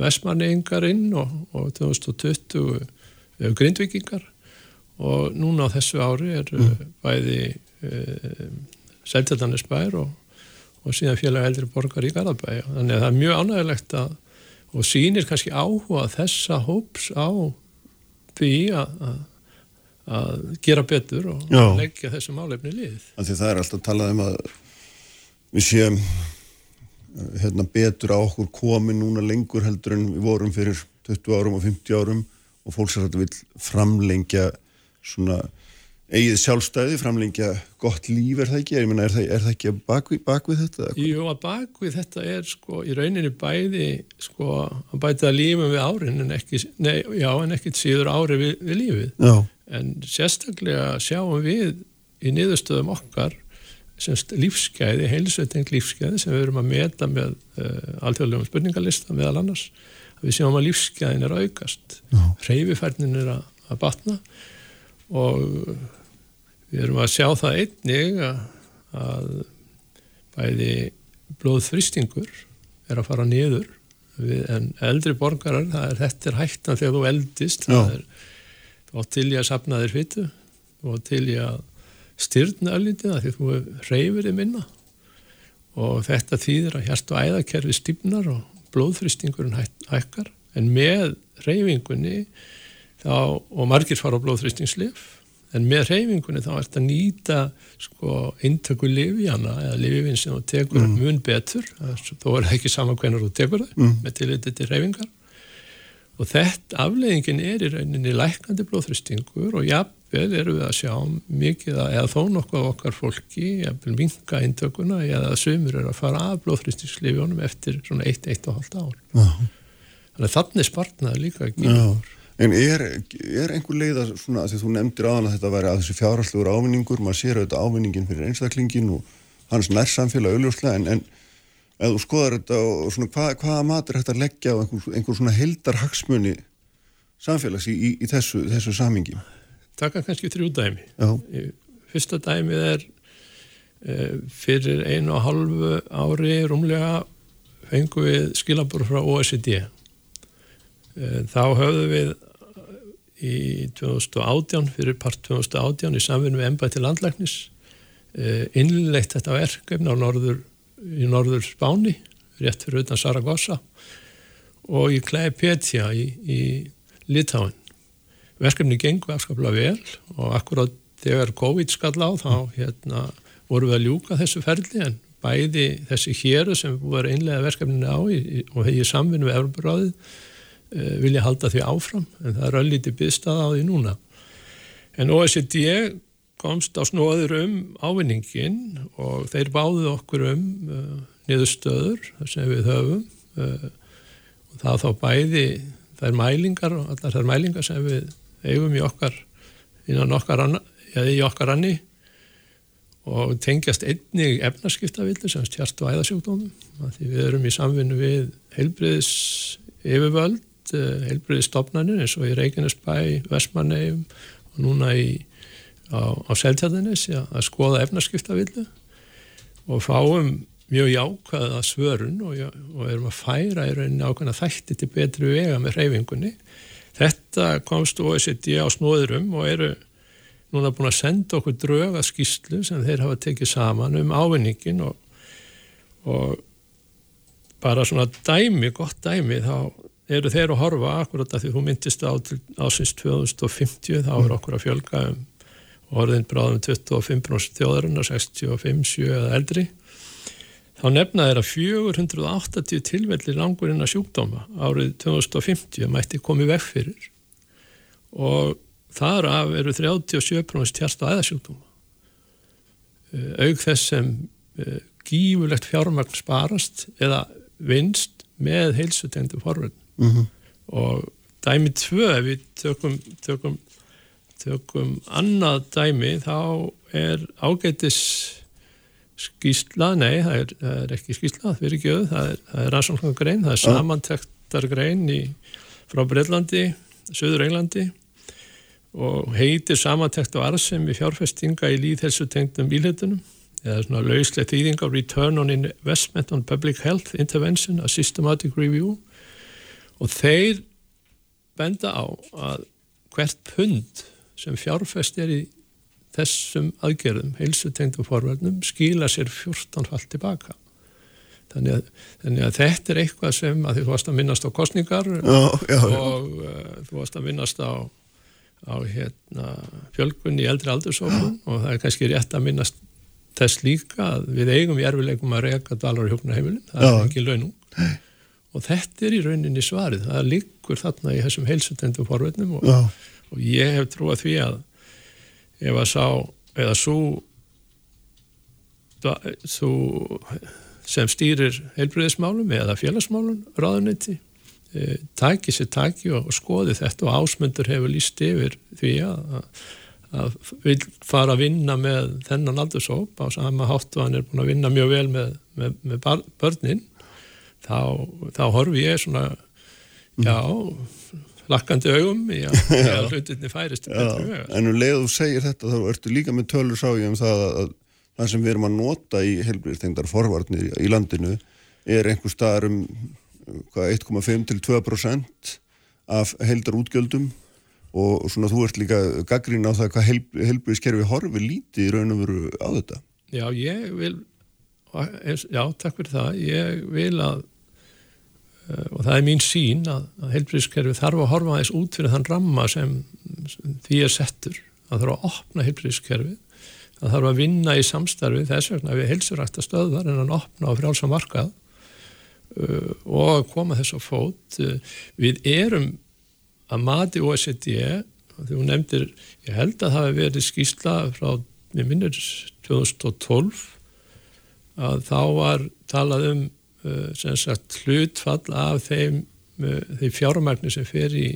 Vestmanningar inn og, og 2020 eh, grindvikingar og núna á þessu ári er mm. bæði e, Seltjardanesbær og, og síðan félag eldri borgar í Garabæ. Þannig að það er mjög ánægilegt að og sínir kannski áhuga þessa hóps á því að, að gera betur og Já. leggja þessu málefni lið. Því það er alltaf talað um að við séum eh, hérna, betur á okkur komi núna lengur heldur en við vorum fyrir 20 árum og 50 árum og fólk sér að þetta vil framlengja svona eigið sjálfstæði, framlengja gott líf er það ekki, ég meina er það, er það ekki bakvið, bakvið þetta? Jú, að bakvið þetta er sko í rauninni bæði sko að bæta lífum við árin en ekki, nei, já, en ekkit síður ári við, við lífið já. en sérstaklega sjáum við í niðurstöðum okkar semst lífsgæði, heilsutengt lífsgæði sem við erum að meta með uh, alþjóðlegum spurningalista meðal annars. Að við sjáum að lífsgæðin er aukast. Reyfifærnin er að, að batna. Og við erum að sjá það einnig að, að bæði blóðþristingur er að fara niður við, en eldri borgarar, er, þetta er hættan þegar þú eldist. Það er til ég að sapna þér fyttu og til ég að styrna öllítið því þú reyfir þið minna og þetta þýðir að hjart og æðakerfi stýpnar og blóðþristingurinn hækkar en með reyfingunni þá, og margir fara á blóðþristingslif en með reyfingunni þá ert að nýta sko intöku livjana eða livjinn sem þú tekur mm. mun betur þó er það ekki saman hvernig þú tekur það mm. með tillitið til reyfingar og þetta afleiðingin er í rauninni lækandi blóðþristingur og jafnvel eru við að sjá mikið að eða þó nokkuð af okkar fólki jafnvel minka intökuna eða sömur eru að fara af blóðþristingslifjónum eftir svona 1-1,5 ár. Já. þannig að þannig spartnaði líka ekki En er, er einhver leið að svona að því þú nefndir aðan að þetta væri að þessi fjárhalslegur ávinningur, maður sér auðvitað ávinningin fyrir einstaklingin og hans nærsamfélag auðljóslega en, en eða þú skoðar þetta og svona hvað, hvaða matur að leggja á einhver, einhver svona heldar hagsmunni samfélags í, í, í þessu, þessu samingi Takka kannski þrjú dæmi Já. Fyrsta dæmið er e, fyrir einu og halvu ári rúmlega fengum við skilabur frá OECD e, þá höfðu við í 2018 fyrir part 2018 í samfunni með ennbætti landlæknis e, innleitt þetta verkefni á norður í norður Spáni, rétt fyrir utan Saragossa og í Klæði Petja í, í Litáin. Verkefni gengur afskaplega vel og akkurát þegar COVID skall á þá hérna, voru við að ljúka þessu ferli en bæði þessi héru sem voru einlega verkefninu á í, og hegið samvinnu við Európaráðið e, vilja halda því áfram en það er öllítið byggstað á því núna. En OECD komst á snóður um ávinningin og þeir báðu okkur um uh, niðurstöður sem við höfum uh, og það þá bæði þær mælingar og allar þær mælingar sem við eigum í okkar innan okkar anna, eða í okkar anni og tengjast einnig efnarskiptavildu sem stjart og æðasjókdómum því við erum í samvinnu við heilbriðis yfirvöld, uh, heilbriðis stopnarnir eins og í Reykjanesbæ, Vestmannegjum og núna í á, á seltjarninnis að skoða efnarskiptavillu og fáum mjög jákvæða svörun og, og erum að færa í rauninni ákveðna þætti til betri vega með hreyfingunni. Þetta komst OECD á snóðurum og eru núna búin að senda okkur dröga skýslu sem þeir hafa tekið saman um ávinningin og, og bara svona dæmi, gott dæmi, þá eru þeir að horfa akkurat að því þú myndist á ásins 2050 þá er okkur að fjölga um orðin bráðum 25% þjóðarinnar 65, 7 eða eldri þá nefnaði þeirra 480 tilvelli langurinn að sjúkdóma árið 2050 mætti komið vekk fyrir. Og þar af eru 37% hjarta aðeðsjúkdóma eh, auk þess sem eh, gífulegt fjármagn sparast eða vinst með heilsutengdu forverðin mm -hmm. og dæmi tvö ef við tökum, tökum tökum annað dæmi þá er ágætis skýsla, nei það er, það er ekki skýsla, það er ekki auð það er, er rannsóknar grein, það er samantektar grein í, frá Breitlandi Suður Englandi og heitir samantekt á arðsemi fjárfestinga í líðhelsu tengdum bíleitunum eða svona lauslega þýðing á Return on Investment on Public Health Intervention a Systematic Review. Og þeir benda á að hvert pund sem fjárfest er í þessum aðgerðum, heilsutengdum forverðnum, skila sér 14 fall tilbaka. Þannig að, þannig að þetta er eitthvað sem að þú varst að minnast á kostningar já, já, já. og uh, þú varst að minnast á, á hérna, fjölkunni í eldri aldursókun og það er kannski rétt að minnast þess líka að við eigum í erfileikum að reyka dalar í hjóknarheimilin, það er ekki launung. Og þetta er í rauninni svarið, það líkur þarna í þessum heilsutengdum forverðnum og og ég hef trúið því að ef að sá eða svo, svo sem stýrir heilbriðismálum eða félagsmálum ráðunetti e, taki sér taki og, og skoði þetta og ásmundur hefur líst yfir því að, að vil fara að vinna með þennan aldursóp á sama hátt og hann er búin að vinna mjög vel með, með, með börnin þá, þá horfi ég svona já, lakkandi augum í að, að hlutinni færist En um leið þú segir þetta þá ertu líka með tölur sá ég um það að, að það sem við erum að nota í helbriðstengdar forvarnir í landinu er einhver staðar um 1,5 til 2% af heldar útgjöldum og svona þú ert líka gaggrín á það hvað helbriðskerfi horfi lítið í raun og veru á þetta. Já, ég vil já, takk fyrir það. Ég vil að og það er mín sín að, að helbriðskerfi þarf að horfa aðeins út fyrir þann ramma sem, því er settur. Að þarf að opna helbriðskerfi það þarf að vinna í samstarfi þess vegna við helsurækta stöðvar en að opna á frjálsam markað uh, og koma þess að fót. Uh, við erum að mati OECD þú nefndir, ég held að það hefur verið skýsla frá, mér minnir 2012 að þá var talað um sagt hlutfall af þeim, uh, þeim fjármækni sem fer í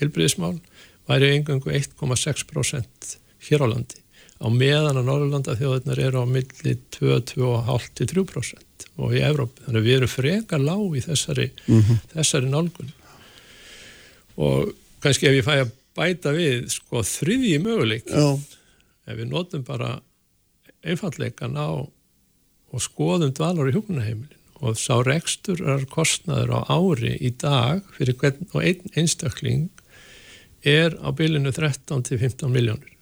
heilbriðismál væri engangu 1,6% hér á landi á meðan að Norrlanda þjóðurnar eru á milli 2-2,5-3% og í Evróp, þannig að við erum freka lág í þessari, mm -hmm. þessari nálgun og kannski ef ég fæ að bæta við sko þriðji möguleik Já. ef við notum bara einfalleikan á og skoðum dvalar í hjókunaheimilin og sá rekstur er kostnaður á ári í dag fyrir hvern og einn einstakling er á bylinu 13-15 miljónir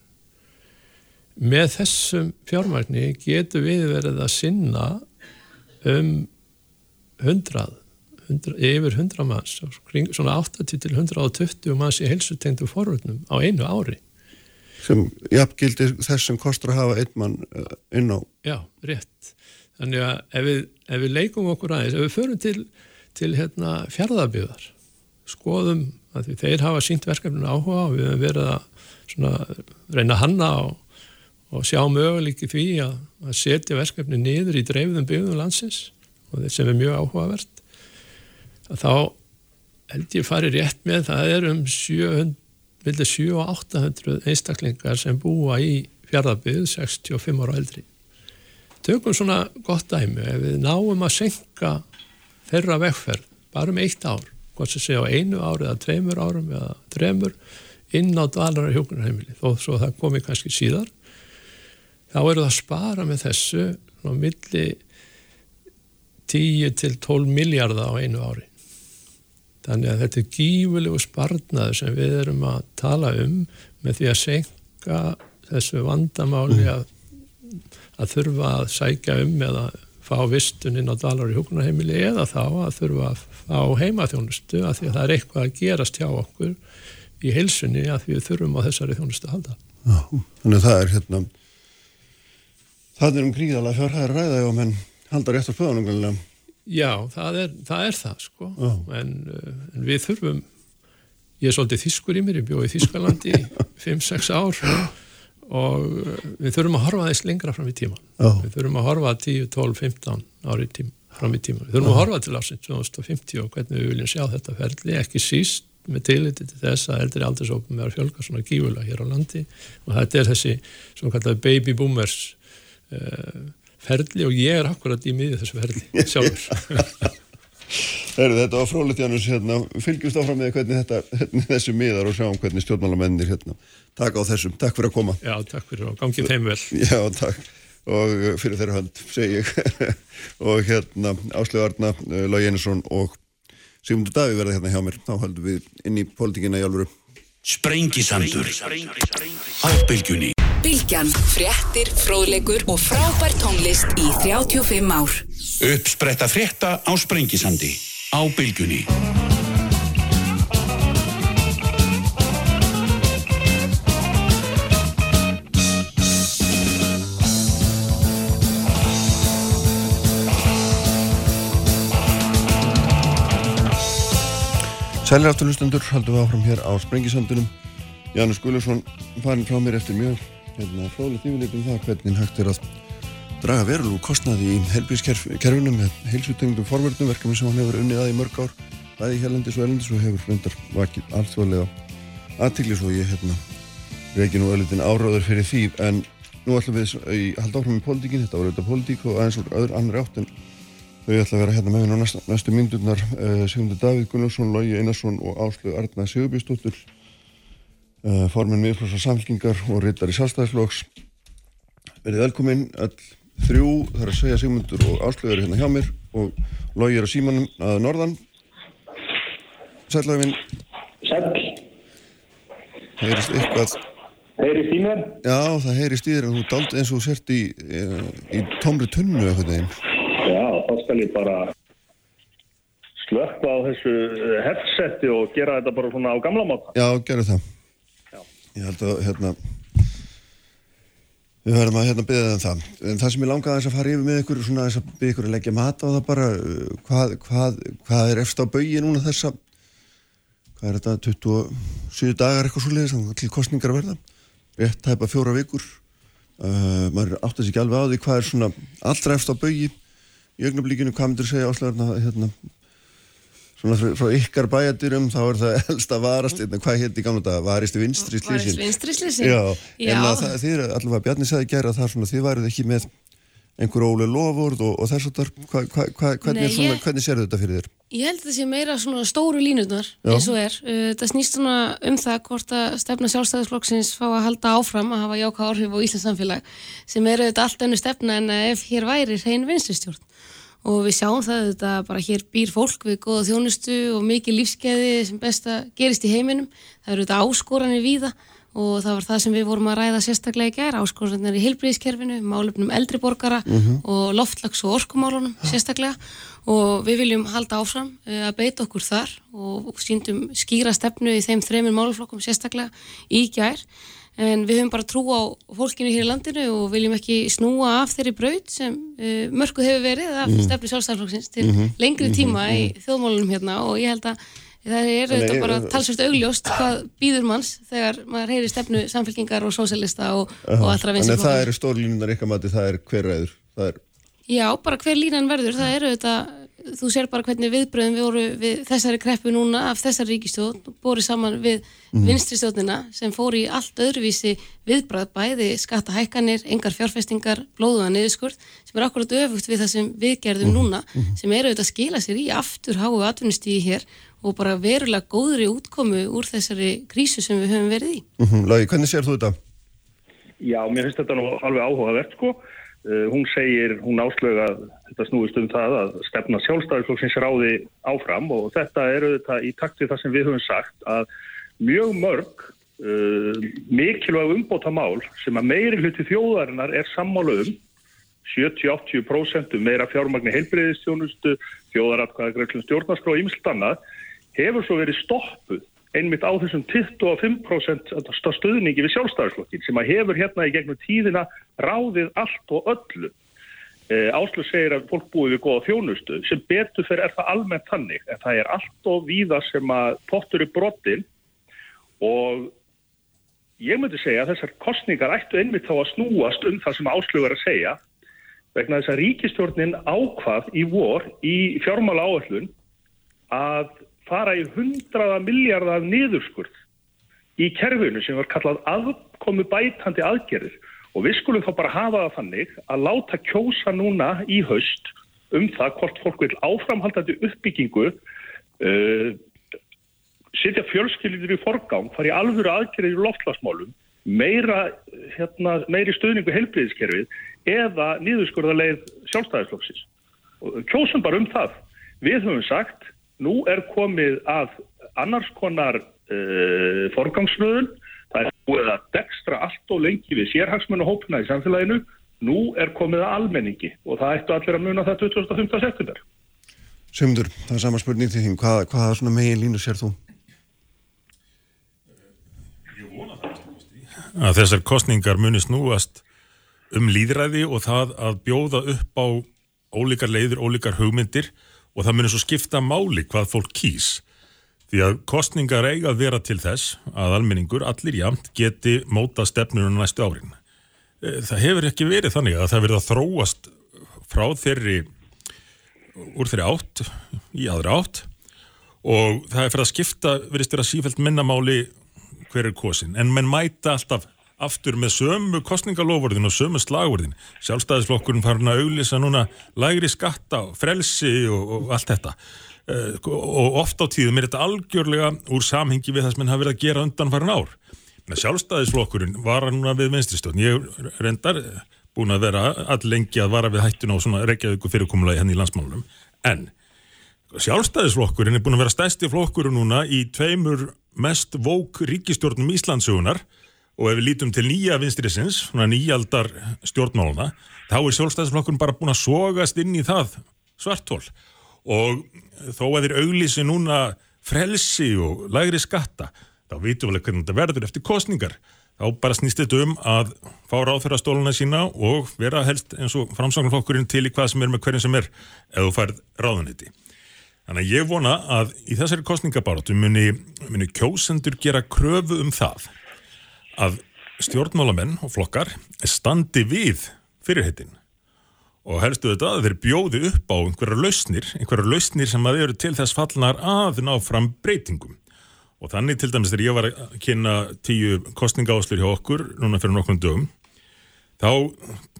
með þessum fjármagni getur við verið að sinna um 100, 100 yfir 100 manns svona 80 til 120 manns í helsutengdu forvöldnum á einu ári. Sem jafngildir þess sem kostur að hafa einn mann eh, inn á Já, rétt þannig að ef við, ef við leikum okkur aðeins ef við förum til, til hérna, fjárðabíðar skoðum að þeir hafa sínt verkefninu áhuga og við hefum verið að svona, reyna hanna á og sjá möguleiki því að, að setja verkefni niður í dreifðum byggðum landsins og þetta sem er mjög áhugavert að þá held ég farið rétt með það er um 700-800 einstaklingar sem búa í fjárðarbygð 65 ára eldri tökum svona gott dæmi ef við náum að senka þeirra vegferð bara um eitt ár hvort sem segja á einu ári eða tveimur árum eða tremur inn á dvalara hjókunarheimili þó svo það komi kannski síðar þá eru það að spara með þessu á milli 10 til 12 miljardar á einu ári. Þannig að þetta er gífulegu sparnaður sem við erum að tala um með því að senka þessu vandamáli mm. Að, þurfa að sækja um eða fá vistuninn á dalar í hugunarheimili eða þá að þurfa að fá heimaþjónustu að því að það er eitthvað að gerast hjá okkur í heilsunni að við þurfum á þessari þjónustu að halda. Já, þannig að það er hérna Það er um gríðalega fjárhæðar ræða og menn halda rétt á spöðunum Já, það er það, er það sko. En, uh, en við þurfum ég er svolítið þýskur í mér, ég bjóði í Þýskalandi í 5-6 ár. og uh, við þurfum að horfa þess lengra fram í tíma Já. við þurfum að horfa 10, 12, 15 ári tím, fram í tíma við þurfum Já. að horfa til ásinn 2050 og hvernig við viljum sjá þetta ferli, ekki síst með tiliti til þess að eldri aldursópum er að fjölga svona gífulega hér á landi og þetta er þessi svona kallað baby boomers uh, ferli og ég er akkurat í miðið þessu ferli sjálfur Heru, Þetta var frólitt Janus, hérna, fylgjumst áfram með hvernig þetta, hvernig þessu miðar og sjáum hvernig stjórnmálamennir hérna, taka á þessum, takk fyrir að koma. Já, takk fyrir og gangið þeim vel. Já, takk. Og fyrir þeirra hönd segi ég. Og hérna Áslegarna, Lág Jenisson og Sigmundur Daví verða hérna hjá mér. Þá haldum við inn í pólitíkina í alvöru. Sprengisandur. Á bylgjunni Bilgjan, fréttir, fróðlegur og frábær tónlist í 35 ár. Uppspretta frétta á Sprengisandi á Bilgjunni. Sælir afturlustundur, haldum við áfram hér á Sprengisandunum. Janus Gullarsson farin frá mér eftir mjög hérna fróðilegt yfirleitum það hvernig hægt er að draga verulegu kostnaði í helbískerfinum með heilsutengdum forverðnum verkefni sem hann hefur unnið að í mörg ár bæði hérlendis og erlendis og hefur hlundar vakið alþjóðlega aðtiklis og ég hérna ekki nú öllitinn áráður fyrir því. En nú ætlum við í halda áfram í pólitíkin, þetta var auðvitað pólitík og aðeins úr öðru annar átt en þau ætla að vera hérna með mér næstu, næstu myndurnar uh, Sigmundur Davíð Gunnarsson, Lógi Einarsson og Áslögu Arna Sigurbjörnsdóttur uh, formin miðflósa samfélkingar og rittar í sjálfstæðisflóks verið velkominn all þrjú, þar að segja Sigmundur og Áslögu er hérna hjá mér og Lógi er á símanum að norðan Sælagvinn Sæl, heyrist eitthvað heyrist í mér? Já, það heyrist í þér en þú dalt eins og sért í, í, í tómri tunnu eitthvað neginn. Já, þá skal ég bara slökka á þessu eh, headseti og gera þetta bara svona á gamla máta. Já, gerðu það. Já. Ég held að, hérna, við verðum að hérna byggja það um það. En það sem ég langaði þess að fara yfir með ykkur, svona að byggja ykkur að leggja mat á það bara, uh, hvað, hvað, hvað er efst á baui núna þessa, hvað er þetta, 27 dagar eitthvað svo leiðis, þannig til kostningar að verða, rétt tæpa fjóra vikur, uh, maður átt að sér ekki alveg á því hvað er svona allra efst á baui í augnablíkinu, hvað myndur segja áslæðurna, hérna, svona frá, frá ykkar bæjadirum þá er það elsta varast hérna, hvað hétt í gamla dag, varist vinstri slísin Varist vinstri slísin? Já, Já. en að það, þið eru allavega Bjarni sagði gæra að það er svona, þið værið ekki með einhver ólega lofvörð og, og þess að hva, hva, hva, hvernig, Nei, er ég- hvernig sérðu þetta fyrir þér? Ég held að það sé meira svona stóru línutnar Já. eins og er. Uh, Það snýst svona um það hvort að stefna sjálfstæðisflokksins fá að halda áfram að hafa jáka áhrif á Íslands samfélag sem eru þetta allt önnu stefna en ef hér væri hrein vinstristjórn og við sjáum það þetta bara hér býr fólk við góða þjónustu og mikið lífskeiði sem best að gerist í heiminum. Það eru þetta áskoranir víða og það var það sem við vorum að ræða sérstaklega í gær, áskoranir í heilbríðiskerfinu, málefnum eldriborgara og loftlags og orkumálunum sérstaklega. Og við viljum halda áfram eh, að beita okkur þar og síndum skýra stefnu í þeim þremur málaflokkum sérstaklega í gær en við höfum bara trú á fólkinu hér í landinu og viljum ekki snúa af þeirri braut sem uh, mörkuð hefur verið af stefnu sjálfstæðarflokksins til lengri tíma í þjóðmálunum hérna og ég held að það er Þannig er- bara talsvert augljóst hvað býður manns þegar maður heyri stefnu samfélkingar og sósélista og, og allra Þannig vinstri að það eru stórlínunar ykkar mati, það er hver ræður það er, Já, bara hver línan verður, það eru þetta, þú sér bara hvernig viðbröðum við voru við þessari kreppu núna af þessari ríkistjórn, borið saman við Mhm. vinstri stjórnina sem fór í allt öðruvísi viðbröð, bæði skattahækkanir, engar fjárfestingar, blóðuða niðurskurð, sem er akkurat öfugt við það sem við gerðum Mhm. núna, sem eru auðvitað að skila sér í aftur háu atvinnustíði hér og bara verulega góðri útkomu úr þessari krísu sem við höfum verið í. mm -hmm. Lagi, hvernig sér þú þetta? Já, mér finnst þetta nú alveg áhugavert sko. Uh, hún segir, hún áslög að þetta snúist um það að stefna sjálfstæðisflokksins ráði áfram og þetta eru þetta í takt við það sem við höfum sagt að mjög mörg uh, mikilvæg umbóta mál sem að meiri hluti þjóðarinnar er sammála um 70-80% um meira fjármagni heilbreyðistjónustu, þjóðaratkvæðagreiflum stjórnarskrá og ýmslt annað hefur svo verið stoppuð einmitt á þessum 25% stöðningi við sjálfstæðarslokkin sem að hefur hérna í gegnum tíðina ráðið allt og öllu. E, Áslu segir að fólk búið við góða þjónustu sem betur fyrir er það almennt þannig en það er allt og víða sem að pottur í brottin og ég myndi segja að þessar kostningar ættu einmitt þá að snúast um það sem Áslu er að segja vegna þess að ríkistjórnin ákvað í vor í fjármála áallun að fara í hundraða miljardar niðurskurð í kerfinu sem var kallað aðkomu bætandi aðgerðir. Og við skulum þá bara hafa það þannig að láta kjósa núna í haust um það hvort fólk vil áframhaldandi uppbyggingu uh, setja fjölskyldir í forgang, fara í alvöru aðgerðir í loftlasmálum meira, hérna, meiri stöðningu heilbriðiskerfið eða niðurskurðarleið sjálfstæðisflokksins. Og kjósum bara um það. Við höfum sagt nú er komið að annars konar uh, forgangsröðun. Það er búið að dekstra allt og lengi við sérhagsmennu hópina í samfélaginu. Nú er komið að almenningi og það ættu allir að muna það 25. september. Sigmundur, það er sama spurning til þín, hvað, hvaða svona megin línu sér þú? að þessar kostningar muni snúast um líðræði og það að bjóða upp á ólíkar leiður, ólíkar hugmyndir og það muni svo skipta máli hvað fólk kýs. Því að kostningar eiga að vera til þess að almenningur, allir jamt, geti móta stefnunum næstu árin. Eh, Það hefur ekki verið þannig að það verið að þróast frá þeirri, úr þeirri átt í aðra átt og það er fyrir að skipta, verist vera sífælt minnamáli hver er kosin en menn mæta alltaf aftur með sömu kostningalofurðin og sömu slagurðin sjálfstæðisflokkurinn farin að auglisa núna lægri skatta, frelsi og, og allt þetta. Uh, og oft á tíðum er þetta algjörlega úr samhengi við það sem henn hafa verið að gera undan farin ár sjálfstæðisflokkurinn var núna við venstristjón ég reyndar búin að vera allengi að vara við hættun á svona Reykjavíku fyrirkomulagi henni í landsmálunum. En sjálfstæðisflokkurinn er búin að vera stæsti flokkurinn núna í tveimur mest vók ríkistjórnum Íslandsugunar og ef við lítum til nýja vinstrisins, svona nýjaldar stjórnmáluna, þá er sjálfstæðisflokkurinn bara búin að sogast inn í það svartól og þó að þeir auglísi núna frelsi og lægri skatta, þá vitum við hvernig þetta verður eftir kostningar þá bara snýst þetta um að fá ráðferðastóluna sína og vera helst eins og framsáknarflokkurinn til í hvað sem er með hverjum sem er þú færð ráðuniti. Þannig að ég vona að í þessari kostningabáratu muni, muni kjósendur gera kröfu um það að stjórnmálamenn og flokkar standi við fyrirhettin og helstu þetta að þeir bjóði upp á einhverja lausnir, einhverja lausnir sem að eru til þess fallnar að ná fram breytingum. Og þannig til dæmis þegar ég var að kynna tíu kostningaáslur hjá okkur núna fyrir nokkrum dögum, þá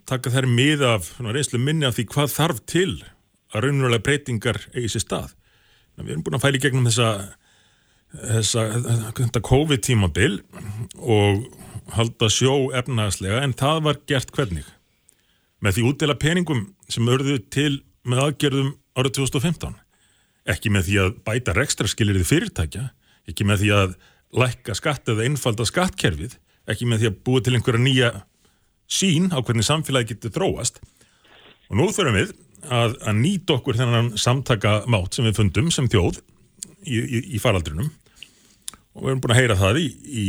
taka þær mið af reynslu minni af því hvað þarf til að raunulega breytingar eigi sér stað. Við erum búin að fæli gegnum þessa, þessa, þessa COVID-tímabil og halda sjó efnaðslega en það var gert hvernig? Með því útdela peningum sem örðu til með aðgerðum árið 2015. Ekki með því að bæta rekstra skilir því fyrirtækja, ekki með því að lækka skatt eða einfalda skattkerfið, ekki með því að búa til einhverja nýja sín á hvernig samfélagi getur þróast. Og nú þurfum við að, að nýta okkur þennan samtaka mátt sem við fundum sem þjóð í, í, í faraldrinum og við erum búin að heyra það í, í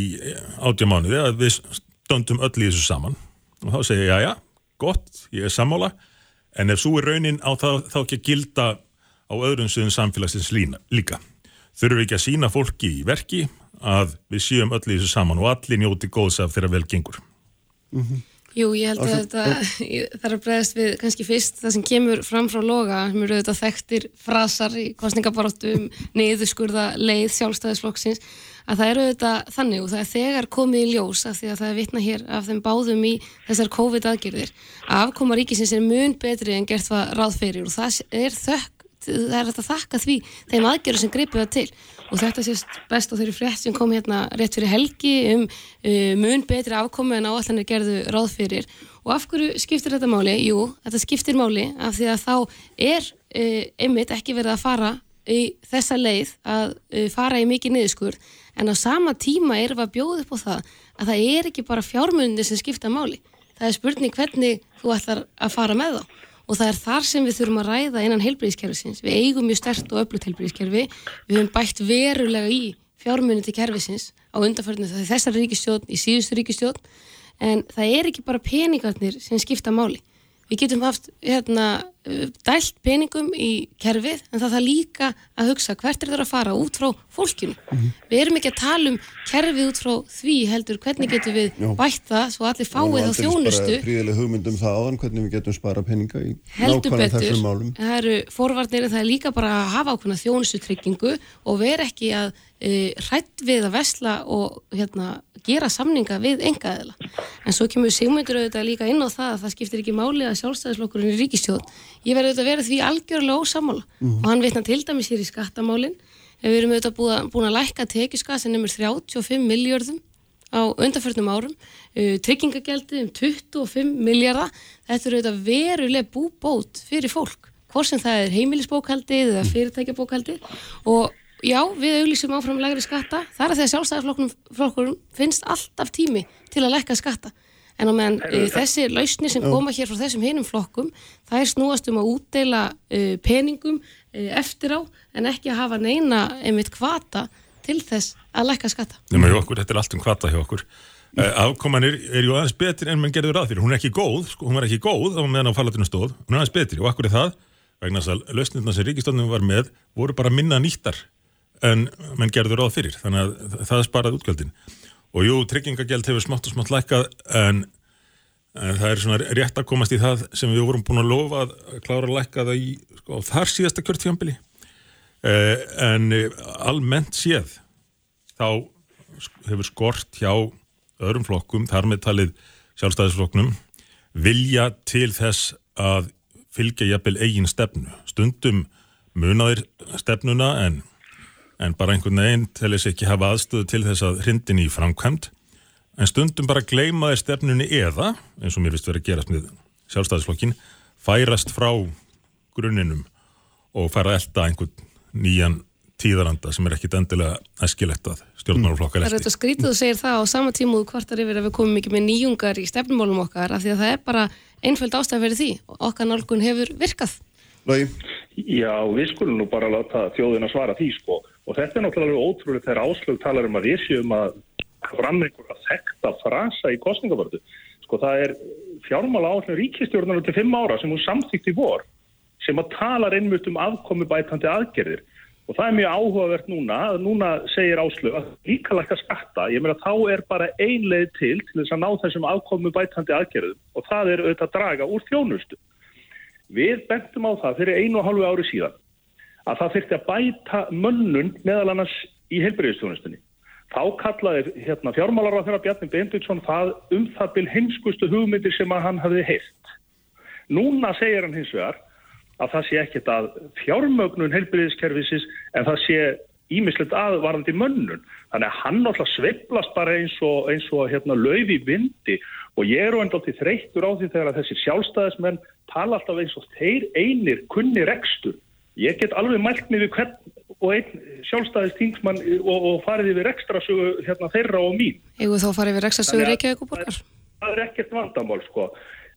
átjamánuði að við stöndum öll í þessu saman. Og þá segja ég, já, já, gott, ég er sammála. En ef svo er raunin á það þá ekki að gilda á öðrum sviðum samfélagsins lína, líka. Þurfum við ekki að sína fólki í verki að við séum öll í þessu saman og allir njóti góðs af þeirra vel gengur? Mm -hmm. Jú, ég held að þetta þarf að bregðast við kannski fyrst það sem kemur fram frá loga sem eru auðvitað þekktir frasar í kostningabaróttum, niðurskurða leið sjálfstæðisflokksins að það eru auðvitað þannig og það er þegar komið í ljós af því að það er vitna hér af þeim báðum í þessar COVID-aðgerðir að afkoma ríkisins er mun betri en gert það ráð fyrir og það er þökk það er að þakka því þeim aðgerður sem greipu það til. Og þetta sést best á þeirri frétt sem kom hérna rétt fyrir helgi um uh, mun betri afkomi en áallanir gerðu ráð fyrir. Og af hverju skiptir þetta máli? Jú, þetta skiptir máli af því að þá er uh, einmitt ekki verið að fara í þessa leið að uh, fara í mikið niðurskur en á sama tíma erum við að bjóða upp á það að það er ekki bara fjármunni sem skipta máli það er spurning hvernig þú ætlar að fara með þá og það er þar sem við þurfum að ræða innan heilbríðiskerfisins. Við eigum mjög stert og öflut heilbríðiskerfi, við höfum bætt verulega í fjármunni til kerfisins á undarförðinu þessar ríkistjón í síðustu ríkistjón en það er ekki bara peningarnir sem skipta máli. Við getum haft hérna, dælt peningum í kerfið en það þarf líka að hugsa hvert er það að fara út frá fólkinu. Mm -hmm. Við erum ekki að tala um kerfið út frá því heldur hvernig getum við Já. bætt það svo allir fáið á þjónustu. Það er príðileg hugmyndum það áðan hvernig við getum spara peninga í nákvæmlega þessum málum. Það eru forvarnir en það er líka bara að hafa ákveðna þjónustutryggingu og vera ekki að hrætt við að vesla og hérna gera samninga við engaðila. En svo kemur Sigmundur auðvitað líka inn á það að það skiptir ekki máli að sjálfstæðislokkurinn í ríkistjóð. Ég verði auðvitað að vera því algjörlega ósamála mm -hmm. og hann vitna til dæmis hér í skattamálinn. Við erum auðvitað búin, búin að lækka tekjuska sem nefnir 35 miljardum á undanförnum árum, uh, tryggingageldi um 25 miljardar. Þetta eru auðvitað veruleg búbót fyrir fólk, hvort sem það er heimilisbókaldið eða fyrirtækjabókaldið og já, við auglísum áfram lægri skatta, þar er því að sjálfstæðarflokkurum finnst alltaf tími til að lækka skatta en á meðan uh, þessi lausni sem koma hér frá þessum hinum flokkum, það er snúast um að útdeila uh, peningum uh, eftir á en ekki að hafa neina einmitt kvata til þess að lækka skatta. Nefnum hjá okkur, þetta er allt um kvata hjá okkur. Afkoman er, er ju aðeins betur en mann gerður að fyrir. Hún er ekki góð, sko, hún var ekki góð á meðan á fallatinu stóð, hún er aðeins betri og akkur er það, vegna þess að lausnirna sem ríkistofnum var með voru bara minna nýttar en mann gerður ráð fyrir þannig að það er sparað útgjöldin og jú, tryggingagjald hefur smátt og smátt lækkað en, en það er svona rétt að komast í það sem við vorum búin að lofa að klára að lækka það í sko, þar síðasta kjörtfjömbili eh, en almennt séð þá hefur skort hjá öðrum flokkum, þar með talið sjálfstæðisflokknum, vilja til þess að fylgja jafnvel eigin stefnu. Stundum munaðir stefnuna en, en bara einhvern veginn til þess ekki hafa aðstöðu til þess að hrindin í framkvæmt. En stundum bara gleymaðir stefnunni eða, eins og mér vist verið að gerast með sjálfstæðisflokkin, færast frá grunninum og fara að elda einhvern nýjan tíðaranda sem er ekkit endilega æskilegt að stjórnmálaflokkar Það er þetta skrítið að segja það á sama tíma og kvartar yfir að við komum ekki með nýjungar í stefnumálum okkar af því að það er bara einföld ástæð fyrir því og okkar nálgun hefur virkað. Lógi, Já, við skulum nú bara láta þjóðina svara því sko og þetta er náttúrulega ótrúlega þegar áslög talar um að við séum að fram einhverja þekta frasa í kostningavörðu. Sko það er fjármála áslög ríkistjórnar til fimm ára sem hún samþýtt í vor sem að talar einmitt um afkomi bætandi aðgerðir og það er mjög áhugavert núna að núna segir áslög að líka lækka skatta, ég meina þá er bara ein leið til til þess að ná þessum afkomi bætandi aðgerðum og það er auðvitað að draga úr þjónustu. Við bentum á það fyrir einu og hálfu ári síðan að það þurfti að bæta mönnun meðal annars í heilbyrðistjónustunni. Þá kallaði hérna, fjármálar á þeirra Bjarni Benditsson það um það bil heimskustu hugmyndir sem að hann hafði heilt. Núna segir hann hins vegar að það sé ekkert að fjármögnun heilbyrðiskerfisins en það sé ímislegt aðvarandi mönnun. Þannig að hann alltaf sveiplast bara eins og, eins og hérna, löf í vindi og ég er enda til þreyttur á því þegar að þessi sjálfstæðismenn tala alltaf eins og þeir einir kunni rekstur. Ég get alveg mælt mig við hvern og einn sjálfstæðistingsmann og, og farið yfir ekstra sögu hérna, þeirra og mín. Eða þá farið sögur Þannig að- Reykjavík og borgar. Það er ekkert vandamál sko.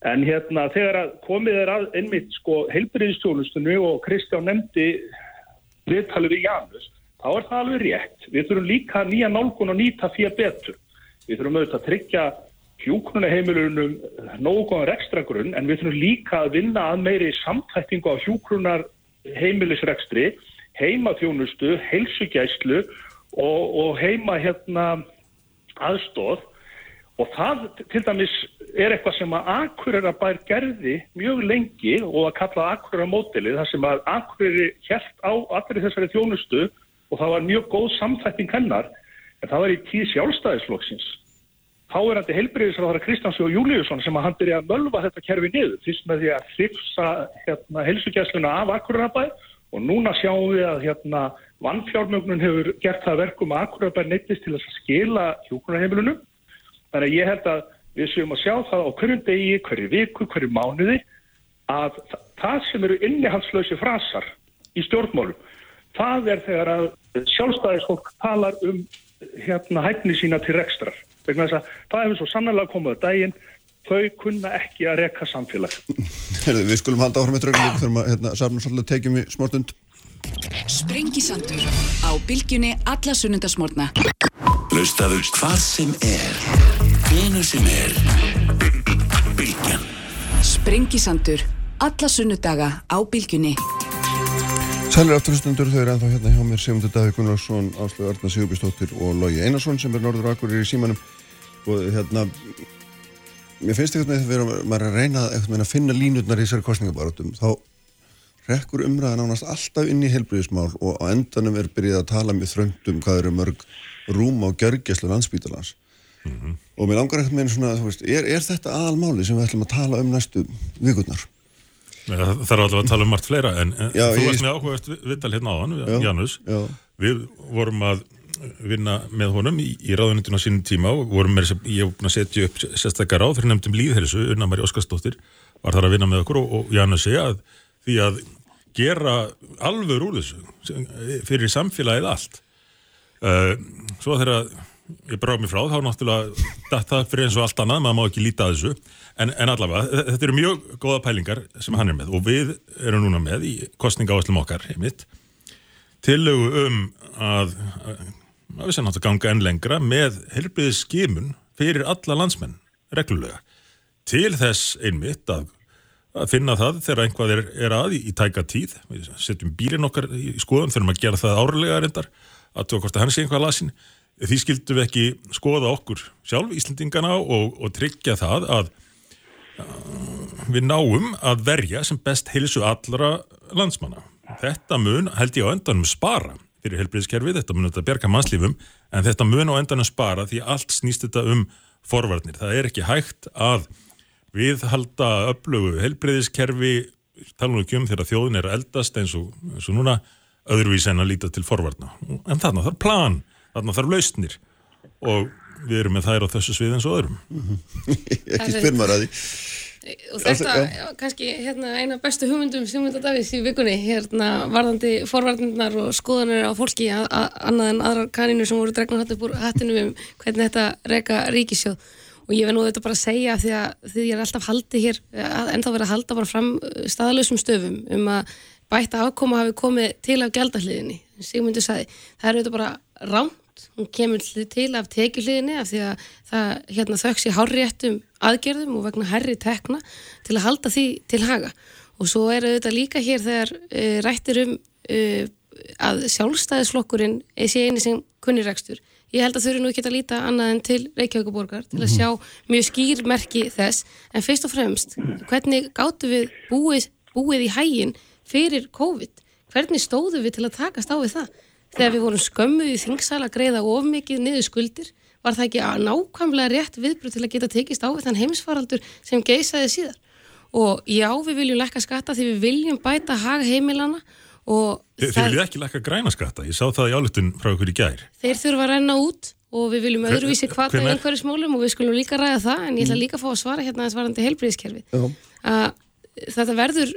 En hérna þegar komið er að einmitt sko heilbyrðistjónustunni og Kristján nefndi viðtalið við Janus, þá er það alveg rétt. Við þurfum líka nýja nálgun og nýta fyrir betur. Við þurfum auðvitað að tryggja hjúkrunaheimilunum nógu góðan ekstra grunn en við þurfum líka að vinna að meiri samtækningu á hjúkrunar heimilisrekstri, heimaþjónustu, heilsugæslu og, og heima hérna aðstóð og það til dæmis er eitthvað sem að Akureyra gerði mjög lengi og að kalla Akureyra mótilið þar sem að Akureyri hjælt á allir þessari þjónustu og það var mjög góð samþætting hennar en það var í tíð sjálfstæðisflokksins Háverandi heilbriðisráðara Kristjáns og Júliusson sem að hann byrja að mölva þetta kerfi niður fyrst með því að hrifsa hérna, heilsugjæsluna af Akurabæ og núna sjáum við að hérna, vannfjármögnun hefur gert það verkum að Akurabæ neittist til að skila hjúkunarheimilunum. Þannig að ég held að við séum að sjá það á hverjum degi, hverju viku, hverju mánuði að þa- það sem eru innihaldslösi frasar í stjórnmálum, það er þegar að sjálfstæðisfólk talar um hérna hæfni sína til rekstrar. Vegna þess að það hefur svo sannlega komið að daginn, þau kunna ekki að reka samfélag. Herðu, við skulum halda áfram með drauguleik þegar maður hérna, safnum svolítið tekjum í smárstund. Sprengisandur á bylgjunni alla sunnundasmórna. Hlustaðu hvað sem er, hvenu sem er. Bilgjan. Sprengisandur alla sunnudaga á bylgjunni. Sælir afturhustundur, þau eru ennþá hérna hjá mér Sigmundur Davík Gunnarsson, Áslögu Arna Sigurbjörnsdóttir og Lógi Einarsson sem er norður akkur í símanum. Og hérna mér finnst eitthvað með þegar maður að reyna að finna línutnar í þessari kostningabarátum þá rekkur umræðan ánast alltaf inn í helbriðismál og á endanum er byrjað að tala með þröndum hvað eru mörg rúm á gjörgæslu landsbítalans og mér langar eitthvað með svona, veist, er, er þetta aðalmáli sem við ætlum að tala um næstu vikurnar? Það er allavega að tala um margt fleira en, Já, þú varst með áhugast viðtal hérna áðan, Já, Janus. já. við vorum að vinna með honum í, í ráðunitun á sínum tíma og vorum með þess að ég búin að setja upp sérstakar ráð fyrir nefndum líðhelsu, Unna Mari Óskarsdóttir var þar að vinna með okkur og, og Janus segja að því að gera alveg úr þessu fyrir samfélagið allt. Uh, svo þegar ég bráð mér frá þá náttúrulega það fyrir eins og allt annað, maður má ekki líta þessu en, en allavega, þe- þetta eru mjög góða pælingar sem hann er með og við erum núna með í kostningaáslum okkar heimitt tillögu um að, að, við sem náttúrulega ganga enn lengra með helbriðis skimun fyrir alla landsmenn reglulega. Til þess einmitt að, að finna það þegar einhvað er, er að í, í tæka tíð. Við setjum bílinn okkar í skoðun þurfum að gera það árlega reyndar að að hann sé einhvað lasin því skildum við ekki skoða okkur sjálf Íslendingana og, og tryggja það að við náum að verja sem best heilsu allra landsmanna þetta mun held ég á endanum spara fyrir helbriðskerfið, þetta mun þetta berga mannslífum, en þetta mun á endan að spara því allt snýst þetta um forvarnir. Það er ekki hægt að viðhalda öflugu helbriðskerfi, tala nú ekki um þegar þjóðin er eldast eins og, eins og núna öðruvís en að líta til forvarna. En þarna þarf plan, þarna þarf lausnir og við erum með þær á þessu svið eins og öðrum. ekki spyrmar að því. Og þetta, já, kannski hérna, eina bestu hugmyndum Sigmundar Davís í vikunni hérna varðandi forvarnirnar og skoðanir á fólki að, að, annað en aðrar kaninu sem voru dregna hatt upp úr hattinu um hvernig þetta reyka ríkisjóð og ég verð nú þetta bara að segja því að því ég er alltaf haldið hér en þá verið að halda bara fram staðlausum stöfum um að bæta afkoma hafi komið til af gældahliðinni Sigmundur sagði, það er auðvitað bara rámt hún kemur til af tekjuhliðinni af því að það hérna, þauks í hárriettum aðgerðum og vegna herri tekna til að halda því til haga. Og svo er þetta líka hér þegar uh, rættir um uh, að sjálfstæðisflokkurinn sé eini sem kunniregstur ég held að þau eru nú ekki að líta annað en til Reykjavíkuborgar til að sjá mjög skýr merki þess. En fyrst og fremst hvernig gáttu við búið, búið í hægin fyrir COVID? Hvernig stóðu við til að takast á við það þegar við vorum skömmuð í þingsal að greiða ofmikið niður skuldir var það ekki nákvæmlega rétt viðbröð til að geta tekist á þann heimsfaraldur sem geisaði síðar? Og já við viljum lækka skatta því við viljum bæta haga heimilana og Þe, Þeir viljið ekki lækka græna skatta, ég sá það í álutun frá okkur í gær. Þeir þurfa að renna út og við viljum öðruvísi hvata í einhverju smólum og við skulum líka ræða það en ég ætla líka að fá að svara hérna að svarandi helbriðiskerfi að þetta verður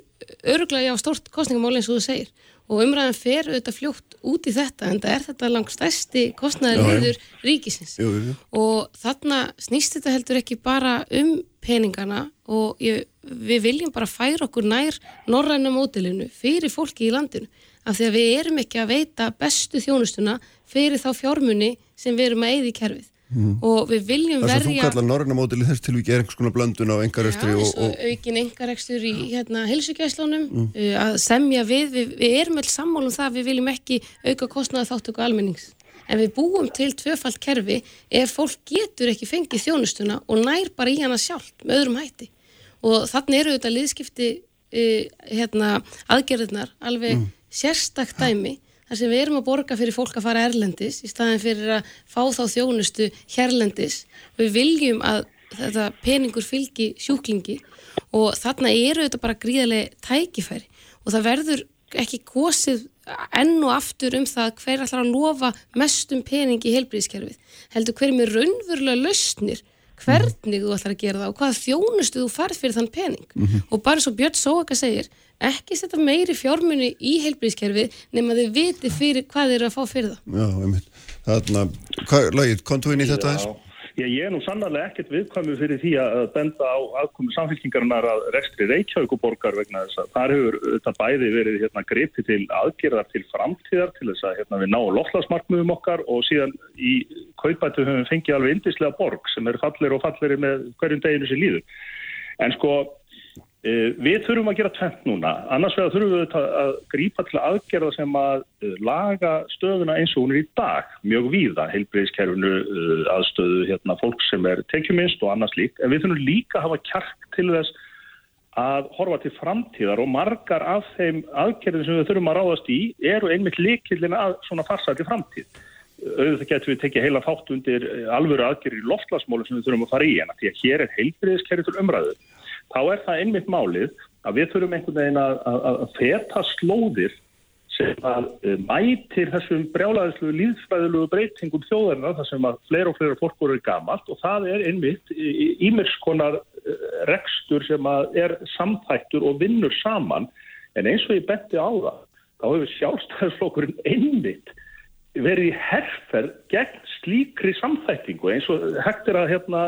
öruglega á stort kostningamál eins og þú segir og umræðan fer auðvitað fljótt út í þetta en það er þetta langt stærsti kostnæður liður ríkisins. Jú, jú. og þarna snýst þetta heldur ekki bara um peningana og ég, við viljum bara færa okkur nær norræna mótilinu fyrir fólki í landinu. Af því að við erum ekki að veita bestu þjónustuna fyrir þá fjármunni sem við erum að í kerfið Mm. og við viljum verja Það sem þú kallar norrænamódili þess til við gerum einhvers konar blöndun á engarekstri og, og aukin engarekstur í hérna hilsugjæslunum mm. uh, að semja við, við við erum alls sammálum það við viljum ekki auka kostnaða þáttöku almennings en við búum til tvöfalt kerfi ef fólk getur ekki fengið þjónustuna og nær bara í hana sjálf með öðrum hætti og þannig eru þetta liðskipti uh, hérna aðgerðunar alveg mm. sérstakt dæmi þar sem við erum að borga fyrir fólk að fara erlendis í staðin fyrir að fá þá þjónustu hérlendis. Við viljum að þetta peningur fylgi sjúklingi og þarna eru þetta bara gríðarlega tækifæri og það verður ekki gósið enn og aftur um það hver ætlar að lofa mestum pening í heilbríðiskerfið. Heldur hver með raunverulega lausnir hvernig þú ætlar að gera það og hvaða þjónustu þú farð fyrir þann pening mm -hmm. og bara svo Björn Sóaka segir ekki setja meiri fjármunni í heilbríðskerfi nema þau viti fyrir hvað þeir eru að fá fyrir það Já, einmitt. Þarna, hvað, lagið, kontu inn í þetta þess? Já, ég er nú sannarlega ekkert viðkvæmu fyrir því að benda á aðkomi samfélkingarinnar að rekstri Reykjavíkuborgar vegna þess að þar hefur þetta bæði verið hérna gripi til aðgerðar til framtíðar til þess að hérna, við náum loftlagsmarkmiðum okkar og síðan í kaupætu höfum við fengið alveg indislega borg sem er fallir og fallir með hverjum deginu sér líður. En sko Við þurfum að gera tvent núna, annars vegar þurfum við að grípa til aðgerða sem að laga stöðuna eins og hún er í dag, mjög víða, heilbreyðskerfinu aðstöðu hérna, fólk sem er tekjuminst og annars líkt, en við þurfum líka að hafa kjark til þess að horfa til framtíðar og margar af þeim aðgerðin sem við þurfum að ráðast í eru einmitt líkillin að svona farsæti framtíð. Auðvitað getur við tekið heila fátt undir alvöru aðgerðir í loftlasmólu sem við þurfum að fara í hana, því að hér er heilbreyðskerfi til umræðu þá er það einmitt málið að við þurfum einhvern veginn að, að, að feta slóðir sem að uh, mætir þessum brjálæðislu líðsfæðilegu breytingum þjóðarna þar sem að fleira og fleira fólk voru gamalt og það er einmitt ímerskonar uh, rekstur sem að er samþættur og vinnur saman. En eins og ég betti á það þá hefur sjálfstæðisflokkurinn einmitt verið í herrferð gegn slíkri samþættingu eins og hægt er að hérna,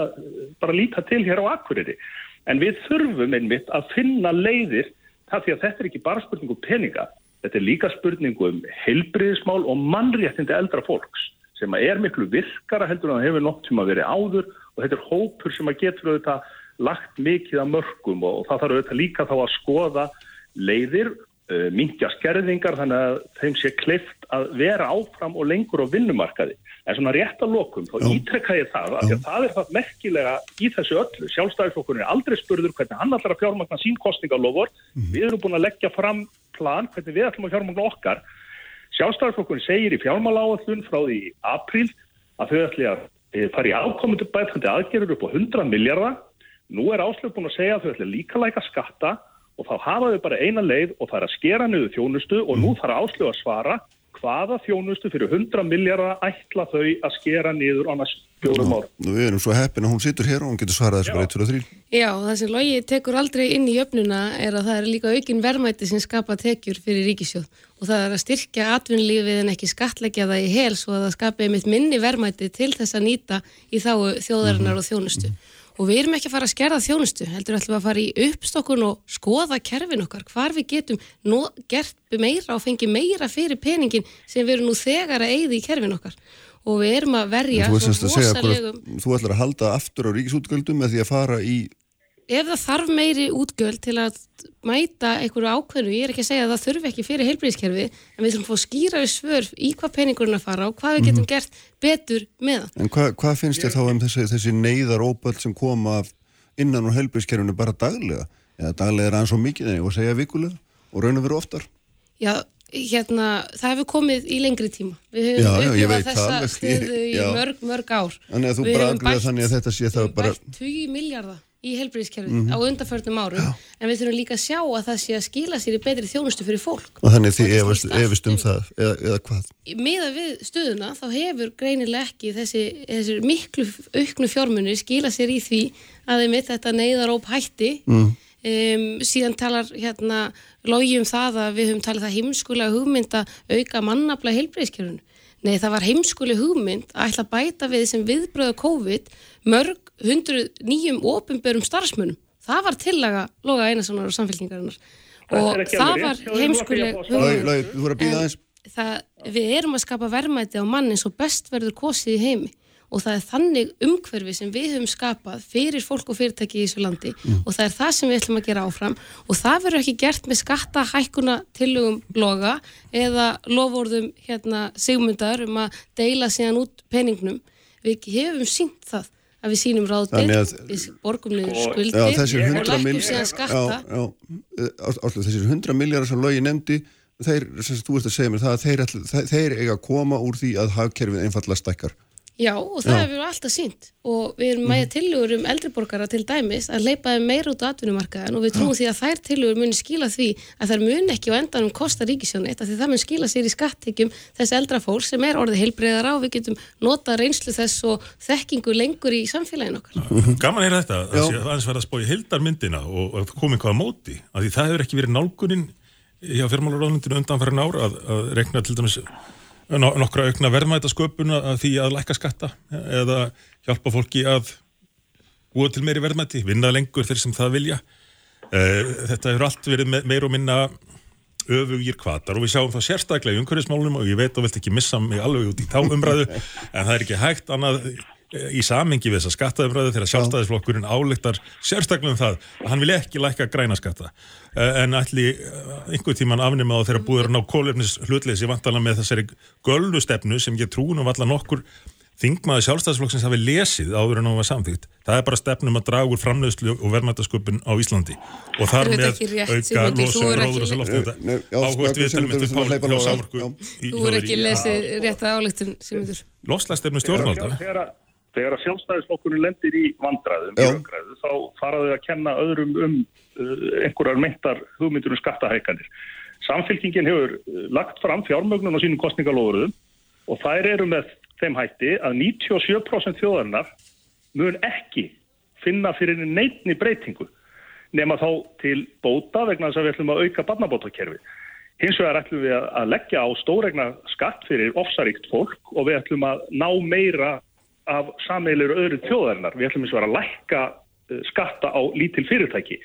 bara líta til hér á Akureyri En við þurfum einmitt að finna leiðir þar því að þetta er ekki bara spurningu um peninga. Þetta er líka spurningu um heilbriðismál og mannréttindi eldra fólks sem er miklu virkara heldur en það hefur nokt sem að veri áður og þetta er hópur sem að getur auðvitað lagt mikið að mörgum og það þarf auðvitað líka þá að skoða leiðir, uh, minkja skerðingar þannig að þeim sé kleift að vera áfram og lengur á vinnumarkaði. En svona rétt að lokum, þá ítrekka ég það að, að það er það merkilega í þessu öllu. Sjálfstæðisflokkurinn er aldrei spurður hvernig hann allar að fjármagna sín kostningalofur. Mm. Við erum búin að leggja fram plan hvernig við ætlum að fjármagna okkar Sjálfstæðarflokkurinn segir í fjármáláallun frá því í apríl að þau ætli að e, fara í afkomundu bætandi aðgerður upp á 100 miljardar. Nú er áslöf búin að segja að þau ætli líka læka skatta og þá hafa þau bara eina leið og það er að skera niður þjónustu og nú þarf áslöf að svara hvaða þjónustu fyrir 100 miljardar ætla þau að skera niður á næst fjórum árum. Við erum svo heppin að hún situr hér og hún getur svarað þessu bara 1, 2 og 3. Já, það sem logi tekur aldrei inn í jöfnuna er að það er líka aukin verðmæti sem skapa tekjur fyrir ríkisjóð og það er að styrkja atvinnlífið en ekki skatleggja það í hel svo að það skapi einmitt minni verðmæti til þess að nýta í þá þjóðarinnar og þjónustu. Og við erum ekki að fara að skerða þjónustu, heldur ætlum að fara í uppstokkun og skoða kerfin okkar, hvar við getum gert meira og fengi meira fyrir peningin sem við erum nú þegar að eigði í kerfin okkar. Og við erum að verja Þú, þú ætlar að halda aftur á ríkisútgöldum með því að fara í ef það þarf meiri útgöld til að mæta einhverju ákveðnu, ég er ekki að segja að það þurfi ekki fyrir heilbríðiskerfi, en við þurfum að fá skýraði svör í hvað peningurinn að fara og hvað við getum mm -hmm. gert betur með það. En hva, hvað finnst þér þá um þessi, þessi neyðar óböld sem koma innan úr heilbríðiskerfinu bara daglega? Eða daglega er aðeins svo mikið en ég var að segja vikulega og raun og veru oftar? Já, hérna, það hefur komið í lengri tíma. Við höfum upplifað þessa stöðu í mörg, mörg ár. Þannig að þú bara aðgriða þannig að þetta sé það bara... Við höfum bætt 20 miljardar í helbriðiskerfið mm -hmm. á undarförnum árum Já. en við þurfum líka að sjá að það sé að skila sér í betri þjónustu fyrir fólk og þannig því efist, efist um það eða, eða hvað? Miða við stöðuna þá hefur greinileg ekki þessi, þessi miklu auknu fjármunni skila sér í því að þeim mitt þetta neyðaróp hætti mm. um, síðan talar hérna logi um það að við höfum talið það heimskulega hugmynd að auka mannabla helbriðiskerfinu Nei, það var heimskuli hugmynd að ætla að bæta við sem viðbröða COVID mörg hundru nýjum ofinbörum starfsmunum. Það var tillaga loga einasanar og samfélkingarinnar og það var heimskuli hugmynd. Við erum að skapa verðmæti á mann eins og best verður kosið í heimi og það er þannig umhverfi sem við höfum skapað fyrir fólk og fyrirtæki í þessu landi mm. og það er það sem við ætlum að gera áfram og það verður ekki gert með skatta hækkuna tilugum bloga eða lofórðum hérna sigmundar um að deila síðan út peningnum. Við hefum sínt það að við sínum ráðdelt, við borgum niður skuldi já, og lækum síðan skatta. Já, já, áslug, þessir hundra miljardar sem lögi nefndi, þeir, sem þú ert að segja mér það, þeir, þeir, þeir eiga að koma úr því að hafkerfið einfalla stækkar. Já og það hefur við alltaf sínt og við erum mæja tilugur um eldriborgara til dæmis að leipaði meir út á atvinnumarkaðan og við trúum því að þær tilugur muni skila því að þær muni ekki á endanum kosta ríkisjónu eitt af því það mun skila sér í skattekjum þess eldrafólk sem er orðið heilbreyðar á við getum nota reynslu þess og þekkingu lengur í samfélagin okkar. Gaman er þetta að það aðeins verða að spója hildarmyndina og að koma einhvað á móti. Að því það hefur ekki verið nálgunin hjá fjármálaráðundinu undanfærin ár að, að rekna til dæmis nokkra aukna verðmætasköpuna að því að læka skatta eða hjálpa fólki að búa til meiri verðmæti, vinna lengur þeir sem það vilja. Eh, þetta hefur allt verið meir og minna öfugir kvatar og við sjáum það sérstaklega í umhverfismálunum og ég veit og vilt ekki missa mig alveg út í þá umræðu en það er ekki hægt annað í samengi við þessa skattaðumræðu þegar sjálfstæðisflokkurinn álíktar sérstaklega um það að hann vil ekki læka græna skatta. Eh, en ætli eh, einhver tíman afnima á þeirra búður að ná kólefnis hlutleysi vantala með þessari gölnu stefnu sem ég trúnum allar nokkur þingmaði sjálfstæðisflokksins hafi lesið áður en á að samþýgt. Það er bara stefnum að draga úr framlegslu og verðmættasköpun á Íslandi. Og þar með auka losun róður og saloftu áhugast við til myndu Pál Sámarku Þú er ekki lesið rétt að álegtun Loslæstefnu stjórnvalda Þegar að sjálfstæðisflokkurinn lendir í vandraðum, björgræðu, þá faraðu að kenna öðrum um uh, einhverjar meintar hugmyndur um skattahækanir. Samfélkingin hefur uh, lagt fram fjármögnun á sínum kostningalóðurum og þær eru með þeim hætti að 97% þjóðarinnar mun ekki finna fyrir neitni breytingu nema þá til bóta vegna þess að við ætlum að auka barnabótakerfi. Hins vegar ætlum við að leggja á stóregna skatt fyrir ofsaríkt fólk og við ætlum að ná meira af sameilir öðru þjóðarinnar. Við ætlum eins og vera að lækka eh, skatta á lítil fyrirtæki.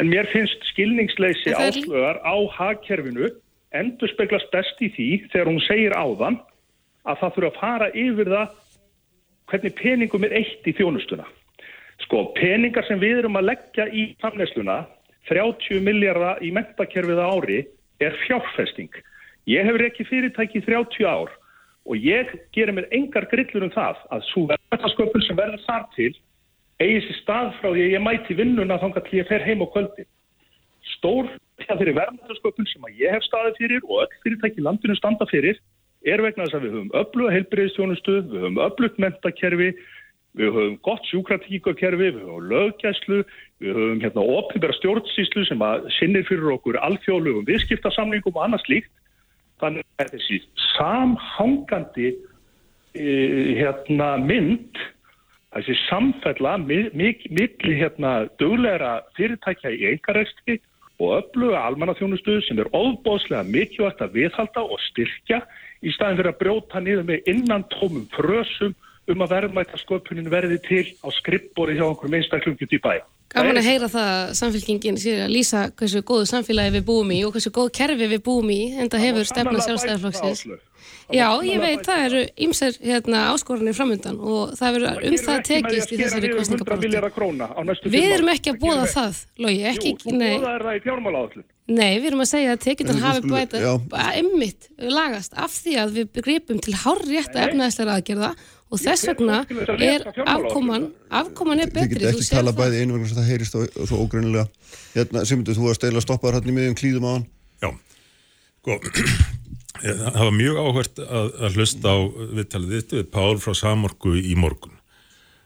En mér finnst skilningsleysi er... áslögar á hagkerfinu endur speglast best í því þegar hún segir áðan að það þurfa að fara yfir það hvernig peningum er eitt í þjónustuna. Sko, peningar sem við erum að leggja í samnæsluna, 30 miljardar í mentakerfið ári, er fjárfesting. Ég hefur ekki fyrirtæki í 30 ár og ég gerir mér engar grillur um það að svo verðarsköpun sem verður þar til eigi sér stað frá því að ég mæti vinnuna þannig að ég fer heim á kvöldi. Stór fyrir verðmættasköpun sem að ég hef staðið fyrir og öll fyrirtæki landinu standa fyrir er vegna þess að við höfum öfluga heilbreyðistjónustu, við höfum öflugt mentakerfi, við höfum gott sjúkratíkakerfi, við höfum löggæslu, við höfum hérna opnibæra stjórnsýslu sem að sinnir fyrir okkur alþjóðlugum viðskiptarsamlingum og annars líkt. Þannig að þessi samhangandi e, hérna, mynd, þessi samfella mikli hérna, dugleira fyrirtækja í einkarekstri og öfluga almannaþjónustu sem er óbóðslega mikilvægt að viðhalda og styrkja í staðin fyrir að brjóta niður með innan tómum frösum um að verðmætasköpunin verði til á skrippbóri hjá einhverjum einstaklingjum í bæ. Gaman að heyra það að samfélkingin sér að lýsa hversu góðu samfélagi við búum í og hversu góð kerfi við búum í en það hefur stefna sjálfstæðarflokksins. Já, ég veit, það eru ymser hérna, áskoranir framöndan og það verður um það tekist í þessari kostningabortu. Við erum ekki að bóða það, Lógi, ekki, nei. Jú, þú bóðaði það í fjármálaáallin. Nei, við erum að segja að tekjurnar hafi bæta emmitt lagast af því að við gripum til hárrétta efnaðislega aðgerða og þess vegna er afkoman, afkoman er betri. Þið getur ekki tala bæði einu vegna sem það heyrist og, og svo ógreinilega. Hérna, Simundur, þú var að stela stoppaður hann í miðjum klíðum á hann. Já, sko, það var mjög áhvert að, að hlusta á viðtalið þitt við Pál frá Samorku í morgun.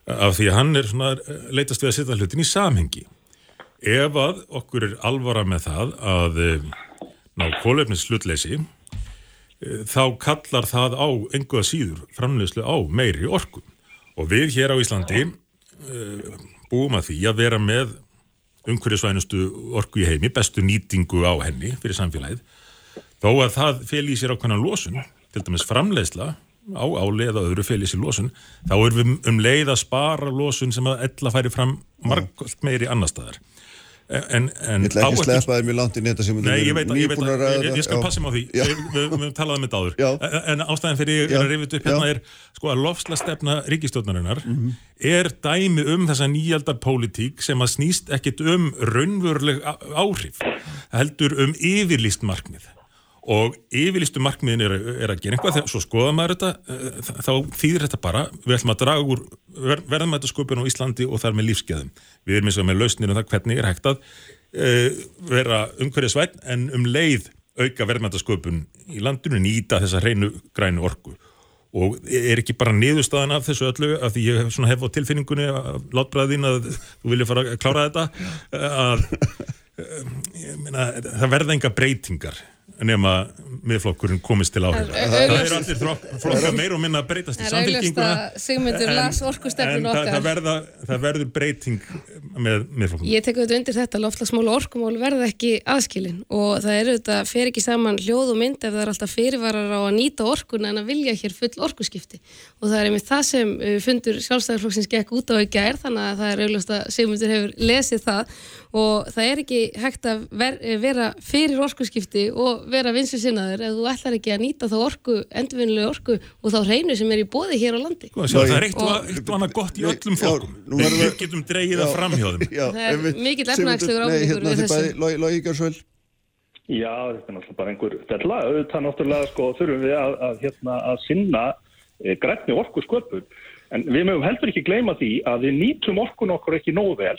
Af því að hann er svona leitast við að setja hlutin í samhengi. Ef að okkur er alvara með það að ná kólefnis slutleysi, þá kallar það á enguða síður framleyslu á meiri orku. Og við hér á Íslandi búum að því að vera með umhverjusvænustu orku í heimi, bestu nýtingu á henni fyrir samfélagið, þó að það fel í sér ákvæmna losun, til dæmis framleiðsla á áli eða öðru fel í sér losun, þá erum við um leið að spara losun sem að ella færi fram margótt meiri annar staðar. En, en Ég ætla ekki að sleppa þér mjög langt inn í þetta sem Nei, ég veit að, ég veit að, ég, ég skal passa mig á því. Við höfum talað um þetta áður Já. En- ástæðan fyrir ég Já. er að rifja upp hérna er sko að lofsla stefna ríkistjórnarinnar Mhm. er dæmi um þessa nýjaldar pólitík sem að snýst ekkit um raunveruleg á- áhrif heldur um yfirlýst markmið og yfirlýstu markmiðin er, er að gera eitthvað svo skoða maður þetta eh, þá þýðir þetta bara við ætlum að draga úr ver, verðmætasköpun á Íslandi og þar með lífskeðum við erum eins og með lausnir um það hvernig er hægt að uh, vera umhverjasvæn en um leið auka verðmætasköpun í landinu nýta þessa hreinu grænu orku. Og er ekki bara niðurstaðan af þessu öllu af því ég hef á tilfinningunni að látbræðin að þú vilja fara að klára þetta að eh, ég meina, það verða enga breytingar nema miðflokkurinn komist til áhrif Það er allir flokkar meira og minna að breytast í er samfélkinguna að Sigmundur las orkustefnun en það, verður breyting með miðflokkurinn Ég tek auðvitað undir þetta, loftlagsmál og orkumál verða ekki aðskilin. Og það er auðvitað, fer ekki saman hljóð og mynd ef það er alltaf fyrirvarar á að nýta orkuna en að vilja hér full orkuskipti. Og það er einmitt það sem uh, fundur sjálfstæðarflokksins gekk út á í gær þannig að það er auðvitað að Sigmundur hefur lesið það. Og það er ekki hægt að ver, vera fyrir orkuskipti og vera vinsu sinnaður ef þú ætlar ekki að nýta þá orku, endurvinnulega orku og þá hreinu sem er í bóði hér á landi. Sjá, það er eitt og, Og- annað gott í öllum verðum við við- getum dreigið það fram hjá þeim Já, Það er mikill Nei, ávinningur hérna við þessu. bæði, Logi- Logi Gjörsvöld Já, þetta er náttúrulega bara einhver fella. Auðvitað náttúrulega sko, þurfum við að, að, hérna, að sinna e, grænni orku sköpun. En við mögum heldur ekki gleyma því að við nýtum orkun okkur ekki nógu vel.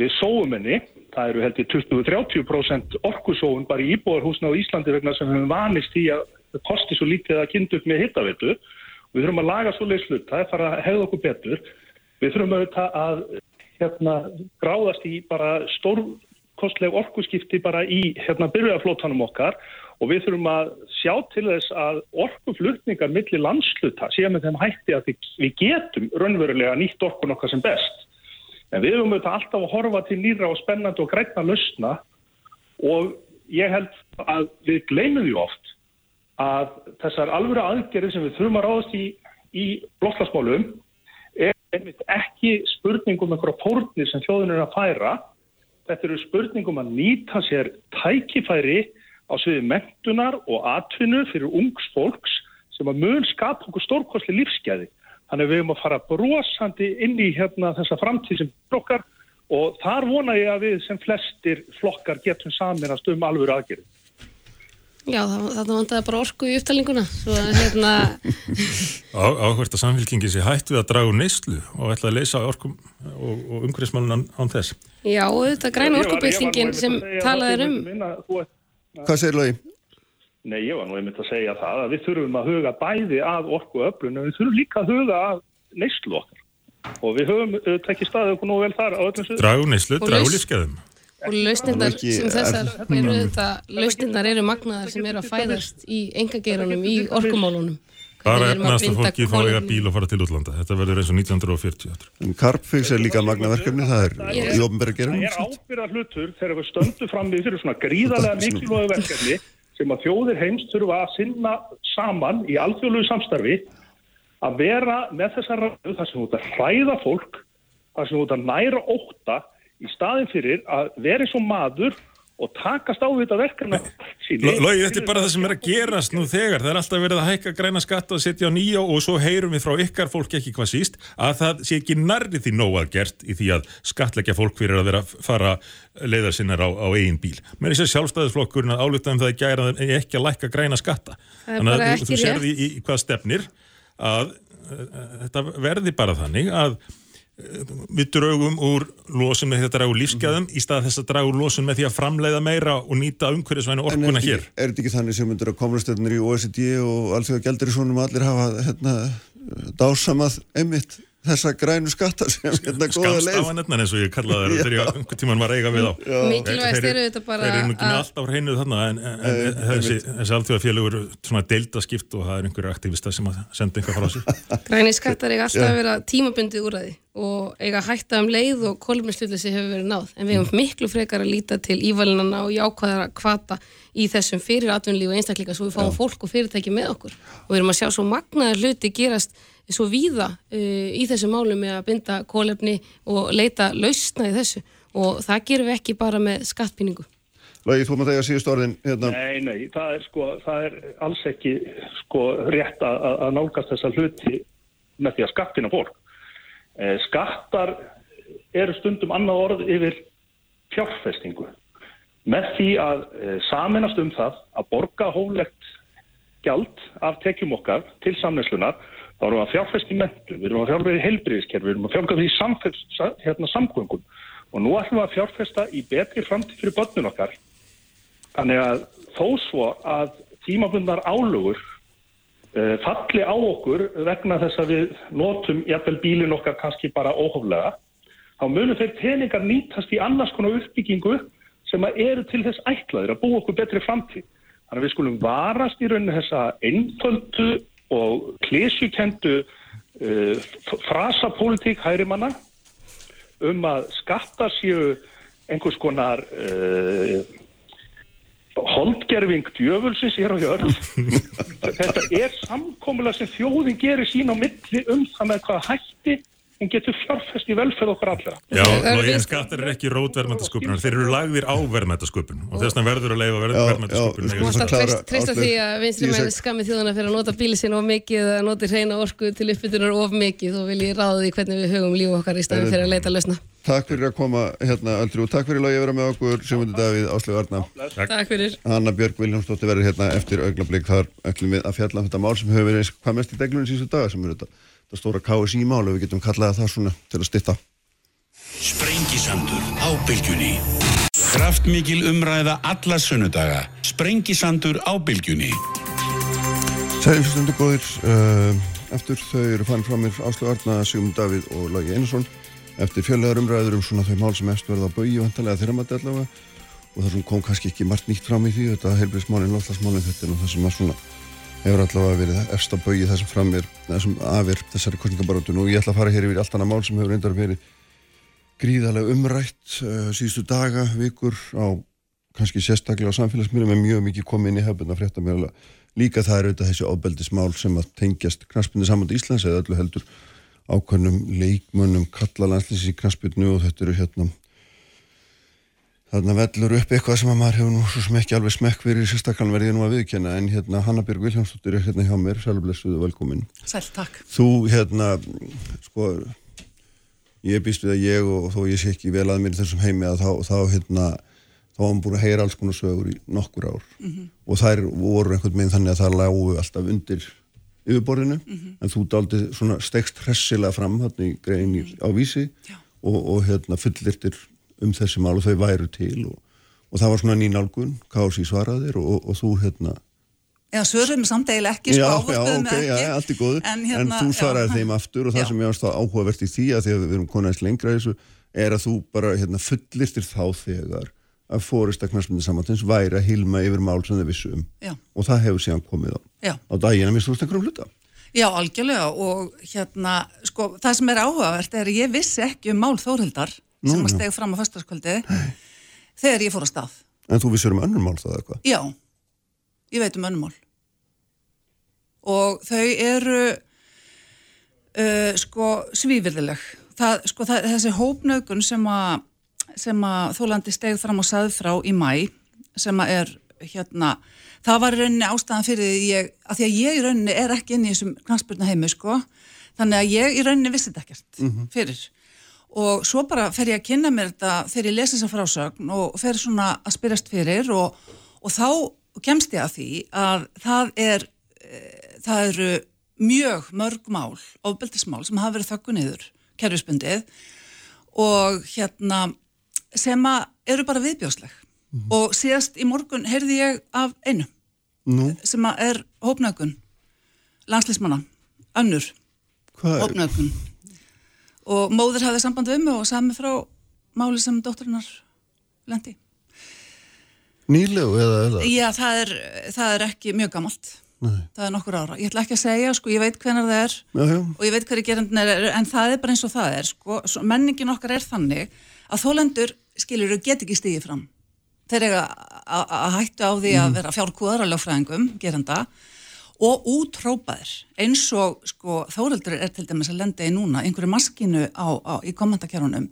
Við sóum henni, það eru heldur 20-30% orkusóun bara í íbúarhúsna á Íslandi vegna sem við vanist því að það kosti svo lítið að kynna upp með hittavitu. Við þurfum að laga svo leiðslut, það er fara að hefða okkur betur. Við þurfum auðvitað að hérna, gráðast í bara stórkostleg orkuskipti bara í hérna, byrjuðaflótanum okkar og við þurfum að sjá til þess að orkuflutningar milli landsluta séum með þeim hætti að við, við getum raunverulega nýtt orkun okkar sem best. En við höfum auðvitað alltaf að horfa til nýra og spennandi og grætna lausna og ég held að við gleymum því oft að þessar alvöru aðgerið sem við þurfum að ráðast í, í blokklasmálum er einmitt ekki spurningum einhverja fórnir sem þjóðin er að færa. Þetta eru spurningum að nýta sér tækifæri á sviði mentunar og atvinnu fyrir ungs fólks sem að mun skapa okkur stórkostli lífsgæði. Þannig við höfum að fara brosandi inn í hérna þessa framtíð sem blokkar og þar vona ég að við sem flestir flokkar getum saminast um alvöru aðgerið. Já, það vantaði bara orku í að hérna Áhvert að samfélkingi sé hætt við að draga úr neyslu og ætla að leysa orkum og, og umhverfismálun án þess Já, þetta græna orkubyltingin sem talaði um Hvað segir Lógi? Nei, ég var nú einmitt að segja það að við þurfum að huga bæði að orku öflun en við þurfum líka að huga að neyslu okkar. Og við höfum uh, tekið staðið okkur nú vel þar á öllum Draga úr neyslu, úr lífskeðum og lausnindar sem þessar eru þetta, lausnindar eru magnaðar sem eru að fæðast í engagerunum, í orkumálunum. Bara efnast að fólki fá eiga bíl og fara til útlanda. Þetta verður eins og 1940 en Carpfix er líka magnaverkefni það er í ofnbæra gerunum það er ábyrða hlutur þegar við stöndum fram við fyrir svona gríðarlega mikilvægu verkefni sem að þjóðir heimst þurfa að sinna saman í alþjóðluðu samstarfi að vera með þessar ræðu þar sem þú ert að hræða fólk þar sem þú ert að næra óta í staðin fyrir að vera eins og maður og takast á þetta verkefna síni. Lógi, þetta er bara það sem er að gerast nú þegar. Það er alltaf verið að hækka græna skatt og setja á nýja og svo heyrum við frá ykkar fólk ekki hvað síst að það sé ekki nærri því nóg að gert í því að skatleggja fólk fyrir að vera að fara leiðar sinnar á, á eigin bíl. Mér er sér sjálfstæðisflokkurinn að álutaðum það að gæra ekki að lækka græna skatta. Þannig að þú serði í, í hvað stefnir að þetta verði bara þannig að við draugum úr losun með því að draga úr lífsgæðum í stað þess að draga úr losun með því að framleiða meira og nýta umhverjusvæðinu orkuna hér. Er þetta ekki þannig sem myndur að komlastöðnir í OECD og alls vegar gældur í svonum allir hafa hérna, dásamað einmitt þessa grænu skatta sem hérna góða leið. Skamstafanetnan eins og ég kallaði það þegar einhvern tíman var eiga við á Mikilvægst eru þetta bara Þeir eru nú ekki alltaf hreinuð þarna en, en, en þessi, þessi alltjóðafélagur svona deildaskipt og það er einhverju aktivista sem að senda einhver frá sig Græni skattar eiga alltaf að vera tímabundið úr að því og eiga hætta um leið og kolumnislutleysi hefur verið náð. En við hefum miklu frekar að líta til ívalinana og jákvæðara kvata í þessum fyrir atvinnlíf og einstakleika svo við fáum fólk og fyrirtæki með okkur. Og við erum að sjá svo magnaðar hluti gerast svo víða uh, í þessu málu með að binda kólefni og leita lausna í þessu og það gerum við ekki bara með skattpíningu. Lagi, þú maður þegar síðust orðin hérna. Nei, nei, það er sko, það er alls ekki sko rétt að, að nálgast þessa hluti með því að skattina fólk. Eh, skattar eru stundum annað orð yfir fjárfestingu. Með því að eh, saminast um það að borga hólegt gjald af tekjum okkar til samnæslunar þá erum við að fjárfæst í mentu, við erum að fjárfæst í heilbriðiskerfi, við erum að fjárfæst í hérna, samgöngum og nú ætlum við að fjárfæsta í betri framtíð fyrir börnun okkar. Þannig að þó svo að tímabundar álugur uh, falli á okkur vegna þess að við notum jæfnvel bílin okkar kannski bara óhóflega, þá munum þeir peningar nýtast í annars konar uppbyggingu sem eru til þess ætlaður að búa okkur betri framtíð. Þannig að við skulum varast í rauninu þessa einföldu og klísjukendu uh, frasapólitík hærimanna um að skatta séu einhvers konar uh, holdgerfing djöfulsins hér á hjörn þetta er samkómulega sem þjóðin gerir sín á milli um það með hvað hætti en getur fjárfæst í velferð okkar allra. Já, en skattar er ekki rótverðmættasköpunar, þeir eru lagðir á verðmættasköpun og þess vegna verður að leiða verðmættasköpun. Þú mást að treysta því að vinstri mæni skammi þjóðana fyrir að nota bíli sinna of mikið eða noti reyna orku til uppbytunar of mikið og vil ég ráða því hvernig við hugum líf okkar í staðin fyrir að leita að lausna. Takk fyrir að koma hérna öllri og takk fyrir að vera með okkur Sjöfundi Davíð, Áslegu Arna. Takk. Fyrir. Hanna Björg Viljámsdóttir verður hérna eftir augnablík þar ætlum við að fjalla um þetta mál sem hefur verið hvað mest í deglunum síðustu daga sem eru þetta það stóra KSI mál og við getum kallaða það svona til að stitta Sprengisandur á bylgjunni. Kraftmikil umræða alla sunnudaga. Sprengisandur á bylgjunni. Sælinstundu góðir. Uh, eftir þau eru fann frá mér Áslu Arna, Sigmund Davíð og Lagi Einarsson. Eftir fjöllegar umræður um svona þau mál sem eftir verða á bögi vantarlega þeirra maður allavega. Og það kom kannski ekki margt nýtt fram í því þetta heilbríðsmálinn, lofslagsmálinn, þetta er nú það sem að svona hefur allavega verið eftir að bauði þessum framir, þessum afir þessari kostningabarótun og ég ætla að fara hér yfir allt annað mál sem hefur reyndar verið gríðarlega umrætt uh, síðustu daga, vikur á kannski sérstaklega á samfélagsmyndum en mjög mikið komið inn í hefðbund að frétta mér líka það er auðvitað þessi ábeldismál sem að tengjast knastbunni saman í Íslands eða öllu heldur ákveðnum leikmönnum kalla landslýsins í knastbunnu og þetta eru hérna þarna vellur upp eitthvað sem að maður hefur nú svo sem ekki alveg smekk fyrir sérstaklega verðið nú að viðkjanna en hérna Hannabjörg Viljámsdóttir er hérna hjá mér. Sælblessuðu velkomin. Sæl, takk. Þú hérna, sko ég býst við að ég og þó ég sé ekki vel að mér þessum heimi að þá, þá hérna þá hann búin að heyra alls konar sögur í nokkur ár. Og þær voru einhvern veginn þannig að það lágu alltaf undir yfirborðinu en þú daldi svona stekst hressilega fram hérna í grein á vísi og, og hérna fullirtir um þessi mál og þau væru til og, og það var svona nýnálgun, Kási svaraðir og, og þú hérna. Já, svörum samt eiginlega ekki, sko, já, já, áhorfðum ok, ekki. góðu. En, en, hérna, þú svaraði þeim aftur og það Já. sem ég varst þá áhugavert í því að því að við erum konaðist lengra þessu er að þú bara hérna, fullirtir þá þegar að fórista knastmyndi samantins væri að hilma yfir mál sem þau vissu um. Og það hefur síðan komið á, Já. á daginn að mér stúrst einhverjum hluta. Já, algjörlega og hérna, sko, það sem er áhugavert er að ég vissi ekki um mál Þórhildar sem Nú, að já. steg fram á föstaskvöldi þegar ég fór að stað. en þú vissur um önnur mál það eitthvað Já, ég veit um önnumál. Og þau eru uh, sko svífyrðileg. Það, sko, það, þessi hópnaugun sem að, sem að Þólandi steg fram og saði frá í mæ sem að er hérna, það var í rauninni ástæðan fyrir því ég, að því að ég í rauninni er ekki inn í þessum knastbyrna heimi sko, þannig að ég í rauninni vissi þetta ekkert fyrir og svo bara fer ég að kynna mér þetta þegar ég lesi þessa frásögn og fer svona að spyrjast fyrir og, og þá kemst ég að því að það er e, það eru mjög mörg mál, ofbeldismál sem hafa verið þöggu niður, kerfisbundið og hérna sem að eru bara viðbjósleg og síðast í morgun heyrði ég af einu Nú, sem að er hópnögun landslýsmanna, önnur hvað hópnögun og móður hafði samband við mig og sagði mig frá máli sem dótturinnar lendi. nýlegu eða, eða? Já, það er, það er ekki mjög gamalt. Nei. Það er nokkur ára. Ég ætla ekki að segja, sko, ég veit hvenar það er Já, já, og ég veit hverju gerandin er, en það er bara eins og það er, sko. Menningin okkar er þannig að þólendur, skilur, get ekki stigið fram. Þeir eiga að hættu á því að vera fjárkúðar að lögfræðingum, geranda, og útrópaðir eins og sko Þóreldur er til dæmis að lenda í núna einhverju maskinu á, á, í kommentarkerunum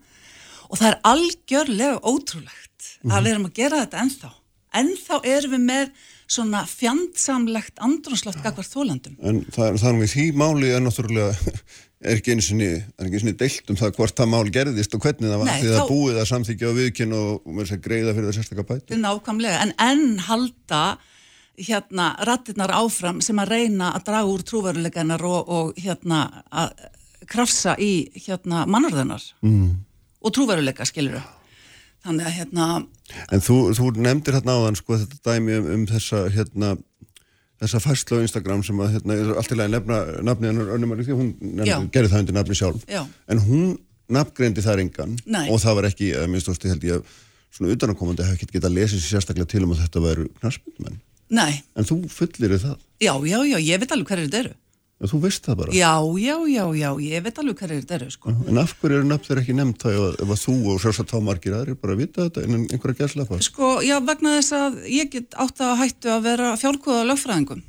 og það er algjörlega ótrúlegt að við erum að gera þetta ennþá. Ennþá erum við með svona fjandsamlegt andrúnslöft gagvart þólendum en það er, það er í því máli er náttúrulega er ekki ekki einu sinni deilt um það hvort það mál gerðist og hvernig það var Nei, því það þá- búið að samþykja og viðkynna og, og með þess að greiða fyrir það sérstakka bæti nákvæmlega, en enn halda hérna rattirnar áfram sem að reyna að draga úr trúveruleikanar og, og hérna að krafsa í hérna mannarðunar mm. og trúveruleika skilur þannig að hérna En þú, þú nefndir hérna áðan sko þetta dæmi um, um þessa hérna þessa færslu á Instagram sem að hérna, er allt í lagi nefna nafni hennar önnumari því hún Já. nefndi, gerði það undir nafni sjálf Já. en hún nafngreindi þar engan Nei. og það var ekki, minnst ástu held ég að svona utanakomandi hef ekki getað lesið sér sérstaklega til um að þetta væru knarsmyndmenn nei, en þú fullir það, já, já, já, ég veit alveg hverju þetta eru. En þú veist það bara. Já, já, já, já, ég veit alveg hverju þetta eru sko. en af hverju eru nafn þeir ekki nefnt það ef, að- þú og sérstaklega þá margir aðrir bara vita þetta en einhverja gæslepa sko, já, vegna þess að ég get átt að hættu að vera fjárkúða lögfræðingum.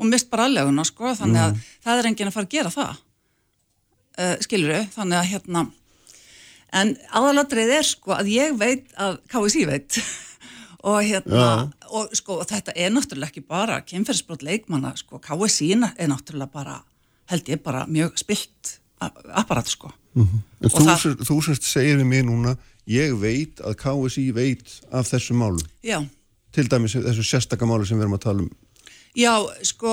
Og mist bara alleguna, sko, þannig að það er enginn að fara að gera það. Uh, skilur þannig að hérna en aðalatrið er sko að ég veit að KSI veit og hérna og sko þetta er náttúrulega ekki bara kynferðsbrot leikmanna, sko KSI er náttúrulega bara, held ég bara mjög spilt apparat sko En Og þú, það- það... þú sérst segir við mig núna, ég veit að KSI veit af þessu málu. já, Til dæmis þessu sérstaka málu sem við erum að tala um. já, sko?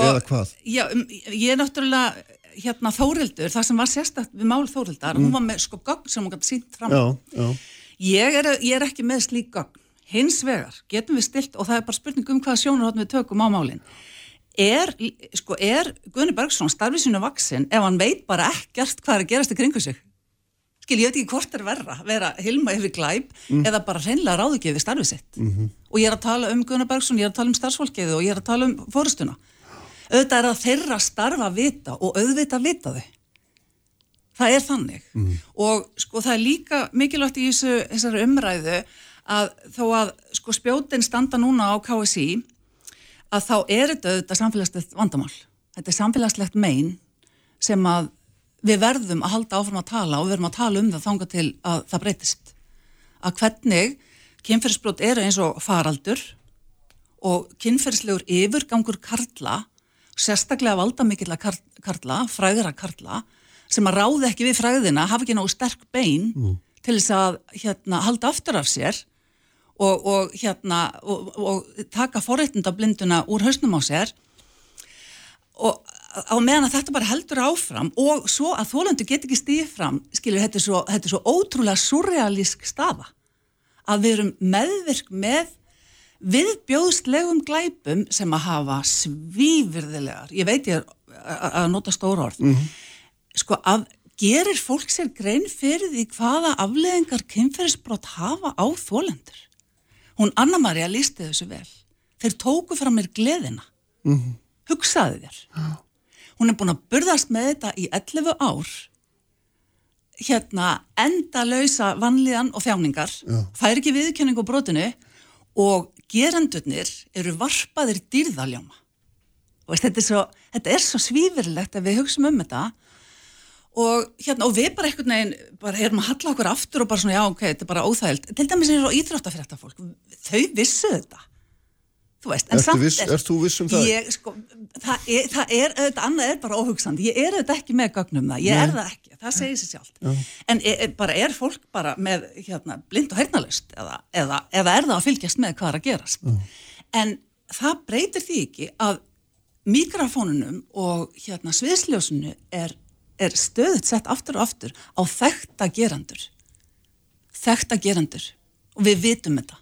Já, um, ég er náttúrulega hérna Þórildur, það sem var sérstakt við mál Þórildar, hún var með sko gögn sem hún gæti sínt fram. Já, já. Ég er, ég er ekki með slík gögn. Hins vegar getum við stilt, og það er bara spurning um hvaða sjónarhótt við tökum á málinn. Er, sko, er Gunni Bergson starfið sínu vaksin ef hann veit bara ekkert hvað er að gerast í kringu sig? Skil, ég veit ekki hvort er verra, vera hilma yfir glæp eða bara hreinlega ráðugefið starfið sitt. -hmm. Og ég er að tala um Gunnar Bergson, ég er að tala um starfsfólkið og ég er að tala um fórustuna. Auðvitað er það þeirra starfa að vita og auðvitað vita þau. Það er þannig. Og sko það er líka mikilvægt í þessu, þessari umræðu að þó að sko spjótin standa núna á KSI að þá er þetta auðvitað samfélagslegt vandamál. Þetta er samfélagslegt mein sem að við verðum að halda áfram að tala og við verðum að tala um það þanga til að það breytist. Að hvernig kynferðisbrot eru eins og faraldur og kynferðislegur yfirgangur karla, sérstaklega valdamikilla kar karla, fræðira karla, sem að ráði ekki við fræðina, hafa ekki náðu sterk bein til þess að hérna, halda aftur af sér og, og hérna og, og taka forréttindablinduna úr hausnum á sér og á meðan að þetta bara heldur áfram og svo að þólandi get ekki stíð fram skilur, þetta er svo, þetta er svo ótrúlega surrealísk staða að við erum meðvirk með viðbjóðslegum glæpum sem að hafa svífyrðilegar ég veit ég að, að nota stóra orð mm -hmm. sko að gerir fólk sér grein fyrir því hvaða afleðingar kynferðisbrott hafa á þólendur hún Anna-Maria lísti þessu vel. Þeir tóku frá mér gleðina. Mm -hmm. hugsaði þér. Ah. hún er búin að burðast með þetta í 11 ár. Hérna enda lausa vanlíðan og þjáningar. Já. fær ekki viðkynning á brotinu og gerendurnir eru varpaðir dýrðaljóma og þetta er svo, þetta er svo svífirlegt að við hugsaum um þetta og hérna og við bara einhvern veginn bara erum að halla okkur aftur og bara svona já ok, þetta er bara óþægild til dæmis er það íþróttafrétta fólk þau vissu þetta þú veist, en samt viss, er viss um? Ég, sko, það er, það er auðvitað, annað er bara óhugsandi ég er auðvitað ekki með gögnum það, ég Nei. er það ekki það segir sér sjálf já. en er, e, bara er fólk bara með hérna, blind og hernalust eða, eða, eða er það að fylgjast með hvað er að gerast já. en það breytir því ekki að mikrofónunum og hérna sviðsljósunu er er stöðut sett aftur og aftur á þekta gerandur þekta gerandur og við vitum þetta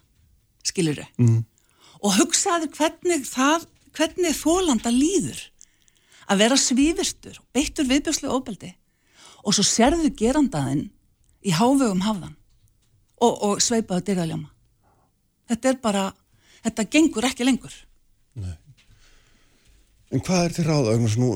skilur þau mm. og hugsaður hvernig það hvernig þólanda líður að vera svífirtur beittur viðbjörslu óbeldi og svo serðu gerandaðinn í hávegum hafðan og, og sveipaðu dyrðaljáma þetta er bara þetta gengur ekki lengur Nei. En hvað er þér ráð?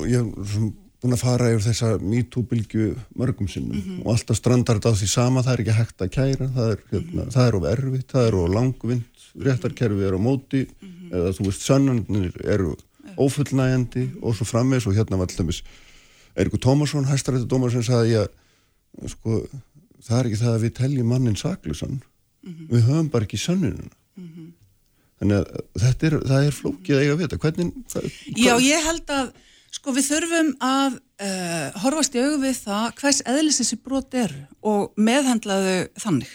Ég er búin að fara yfir þessa MeToo-bylgu mörgum sinnum mm -hmm. og alltaf strandar þetta á því sama, það er ekki hægt að kæra, það er, hérna, það er of erfitt, það er of langvind, réttarkerfi er á móti, mm -hmm. eða þú veist, sannanir eru ófullnægjandi og svo frammeins og hérna var alltaf Eirikur Tómasson, hæstarættadómar sem sagði að sko, það er ekki það að við teljum mannin saklusan, mm -hmm. við höfum bara ekki sannununa. Mhm. Þannig að er, það er flókið að eiga að vita. Hvernig, hvað, Já, ég held að Sko við þurfum að uh, horfast í auðvið það hvers eðlis þessi brot er og meðhandlaðu þannig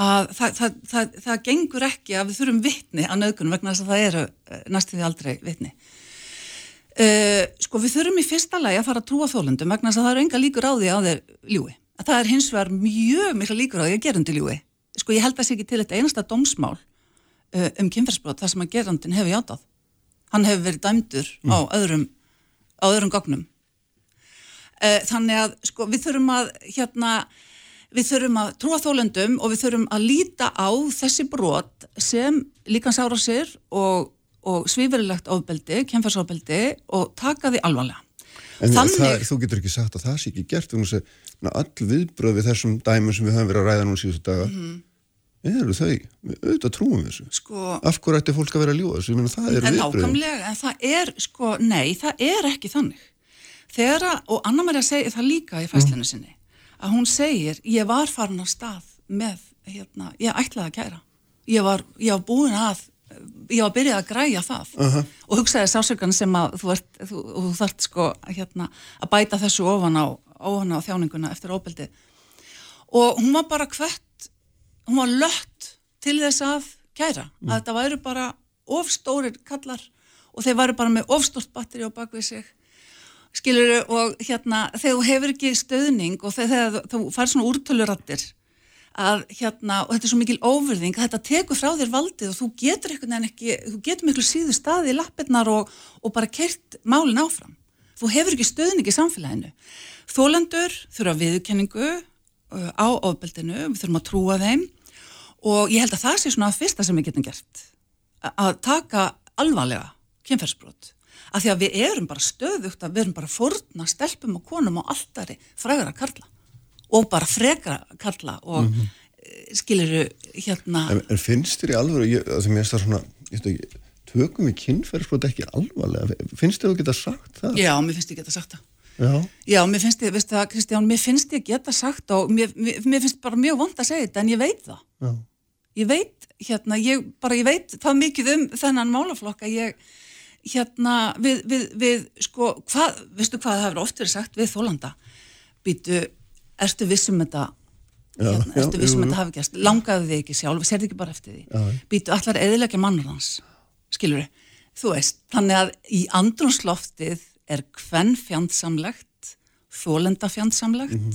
að það, það, það, það gengur ekki að við þurfum vittni að nöðgunum vegna þess að það eru uh, næstuði aldrei vittni. Uh, sko við þurfum í fyrsta lagi að fara að trúa þólundum vegna þess að það eru enga líkur á því að þeir ljúi. Að það er hins vegar mjög mikla líkur á því að gerundi ljúi. Sko ég held að það sé ekki til þetta einasta dómsmál um kynferðsbrot þar sem að gerundin hefur játað. Hann hefur verið dæmdur mm. á öðrum á öðrum gognum. Eh, þannig að sko, við þurfum að hérna, við þurfum að trúa þólendum og við þurfum að líta á þessi brot sem líkansára sér og, og svíverilegt ofbeldi, kemfarsofbeldi og taka því alvarlega. En Þannig, það, þú getur ekki sagt að það sé ekki gert um þess að all viðbröð við þessum dæmum sem við höfum verið að ræða núna síðustu daga mm -hmm eru þau, auðvitað trúum þessu. Sko, af hverju ætti fólk að vera að ljúa þessu ég meina það eru viðbröðum en það er, sko, nei, það er ekki þannig. Þegar að, og Anna Maria segir það líka í fæslinu mm. sinni að hún segir, ég var farin á stað með, hérna, ég ætlaði að kæra. Ég var, ég var búin að ég var byrjað að græja það. Uh -huh. og hugsaði sásökan sem að þú, ert, þú, þú þart sko hérna, að bæta þessu ofan á, ofan á þjáninguna eftir óbeldi og hún var bara hvert hún var lött til þess að kæra, mm. að þetta væru bara ofstórir kallar og þeir væru bara með ofstórt batteri á bakvið sig skiluru og hérna þegar þú hefur ekki stöðning og þegar þú fær svona úrtölurattir að hérna, og þetta er svo mikil óverðing að þetta tekur frá þér valdið og þú getur einhvern veginn ekki, þú getur miklu síðu staði í lappirnar og, og bara kert málin áfram. Þú hefur ekki stöðning í samfélaginu. Þólendur þurfa viðkenningu uh, á ofbeldinu, við þurfum að trúa þeim og ég held að það sé svona að fyrsta sem við getum gert að taka alvarlega kynferðsbrot af því að við erum bara stöðugt að við erum bara forna stelpum og konum og alltaf frægra karla og bara frekra karla og mm -hmm. skiliru hérna En, en finnst þér í alveg að það mér er svona ekki, tökum við kynferðsbrot ekki alvarlega finnst þér að geta sagt það? Já, mér finnst ég geta sagt það Já. Já, mér finnst ég, veistu það Kristján, mér finnst ég geta sagt og mér, mér, mér finnst bara mjög vond að segja þetta en ég veit það Já ég veit, hérna, ég bara, ég veit það mikið um þennan málaflokka, ég, hérna, við, við, við, sko, hvað, veistu hvað það hefur oft verið sagt við Þólanda, býtu, erstu vissum þetta? Hérna, já, ertu vissum þetta hafi gæst langaðu þig ekki sjálf, serði ekki bara eftir því? Já. býtu allar eðilegja mannur hans skilur þú veist þannig að í andrúnsloftið er hvern fjandsamlegt þólenda fjandsamlegt Mhm.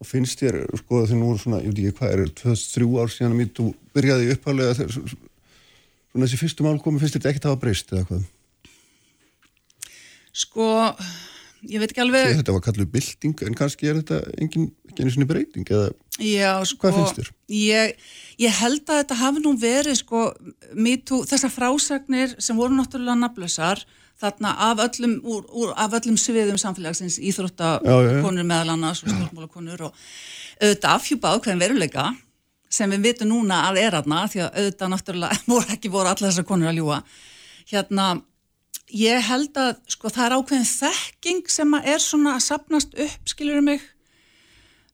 Og finnst þér, sko, þegar nú voru svona, ég veit ekki hvað er, 23 ár síðan að þú byrjaði uppalega þegar svona þessi fyrstu mál komi, finnst þetta ekkert að hafa breyst eða hvað? sko, ég veit ekki alveg Þetta var kalluð bylting, en kannski er þetta engin, ekki einu sinni breyting, eða Já, sko, Hvað finnst þér? Ég, ég held að þetta hafi nú verið sko, MeToo, þessar frásagnir sem voru náttúrulega nafnlausar þarna af öllum, úr, úr, af öllum sviðum samfélagsins, íþróttakonur meðal annars og stjórnmálakonur og auðvitað afhjúpa ákveðin veruleika sem við vitum núna að er aðna því að auðvitað náttúrulega voru ekki voru allar þessar konur að ljúa hérna, ég held að sko það er ákveðin þekking sem að er svona að sapnast upp, skilur mig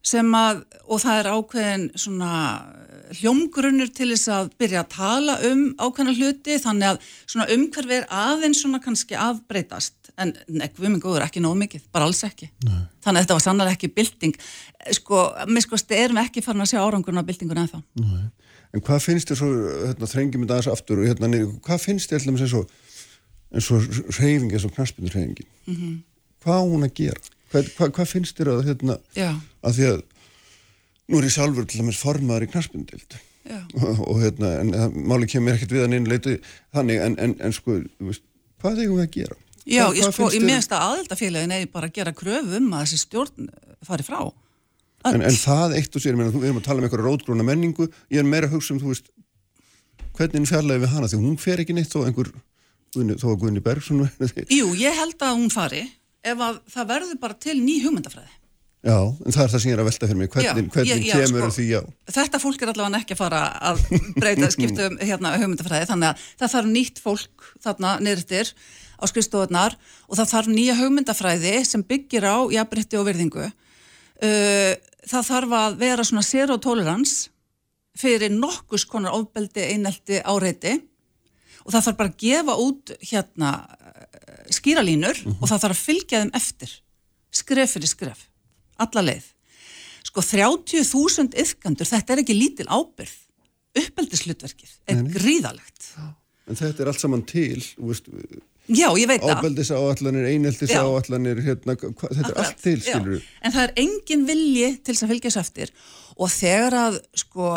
sem að, og það er ákveðin svona hljómgrunnur til þess að byrja að tala um ákveðna hluti, þannig að svona umhverfi er aðeins svona kannski aðbreytast, en nekvum minn góður ekki nóg mikið, bara alls ekki. Nei. Þannig að þetta var sannlega ekki bylting. Sko, mér sko, erum við ekki farin að sjá árangurinn af byltingun ennþá. En hvað finnst þér svo, hérna, þrengjum þetta aðeins aftur og hérna niður, hvað finnst þér alltaf eins og, eins og reyfing, eins og knaspindur reyfingin? Mm Hvað á hún að gera? Hvað, hvað, hvað finnst þér að, hérna, að því að nú er ég sjálfur til dæmis formaður í knaspindild já. og, hérna, en máli kemur ekkert við hann inn leiti þannig, en, en, en sko, veist, hvað eigum við að gera? Já, Hvað- ég sko, í þér- minnst að aðeldafélagin eigi bara að gera kröfu um að þessi stjórn fari frá. En, en það eitt og sér, ég þú- við erum að tala um einhverja rótgróna menningu, ég er meira að hugsa um, þú veist, hvernig fjarlæði við hana, því hún fer ekki neitt þó einhver, þó að Guðni Bergson. Jú, ég held að hún fari ef að það verður bara til ný hugmyndafræði. Já, en það er það sem ég er að velta fyrir mig, hvernig, Já, hvernig ég- já, kemur sko. því já. Þetta fólk er allavega ekki að fara að breyta skiptum hérna hugmyndafræði þannig að það þarf nýtt fólk þarna nýrtir á skrifstofunar og það þarf nýja hugmyndafræði sem byggir á jafnbrytti og virðingu. Uh, það þarf að vera svona zero tolerance fyrir nokkus konar ofbeldi, einelti, áreiti og það þarf bara að gefa út hérna eh, skýralínur og það þarf að fylgja þeim eftir skref fyrir skref, alla leið. Sko 30.000 yfkandur, þetta er ekki lítil ábyrð uppeldislutverkið er Nei, gríðalegt En þetta er allt saman til, veist, já, ég veit það. Ábeldis áallanir, eineltis Já. áallanir, hérna, hva, þetta er Akkurat, allt til, skilur við. en það er engin vilji til þess að fylgja þessu eftir. Og þegar að sko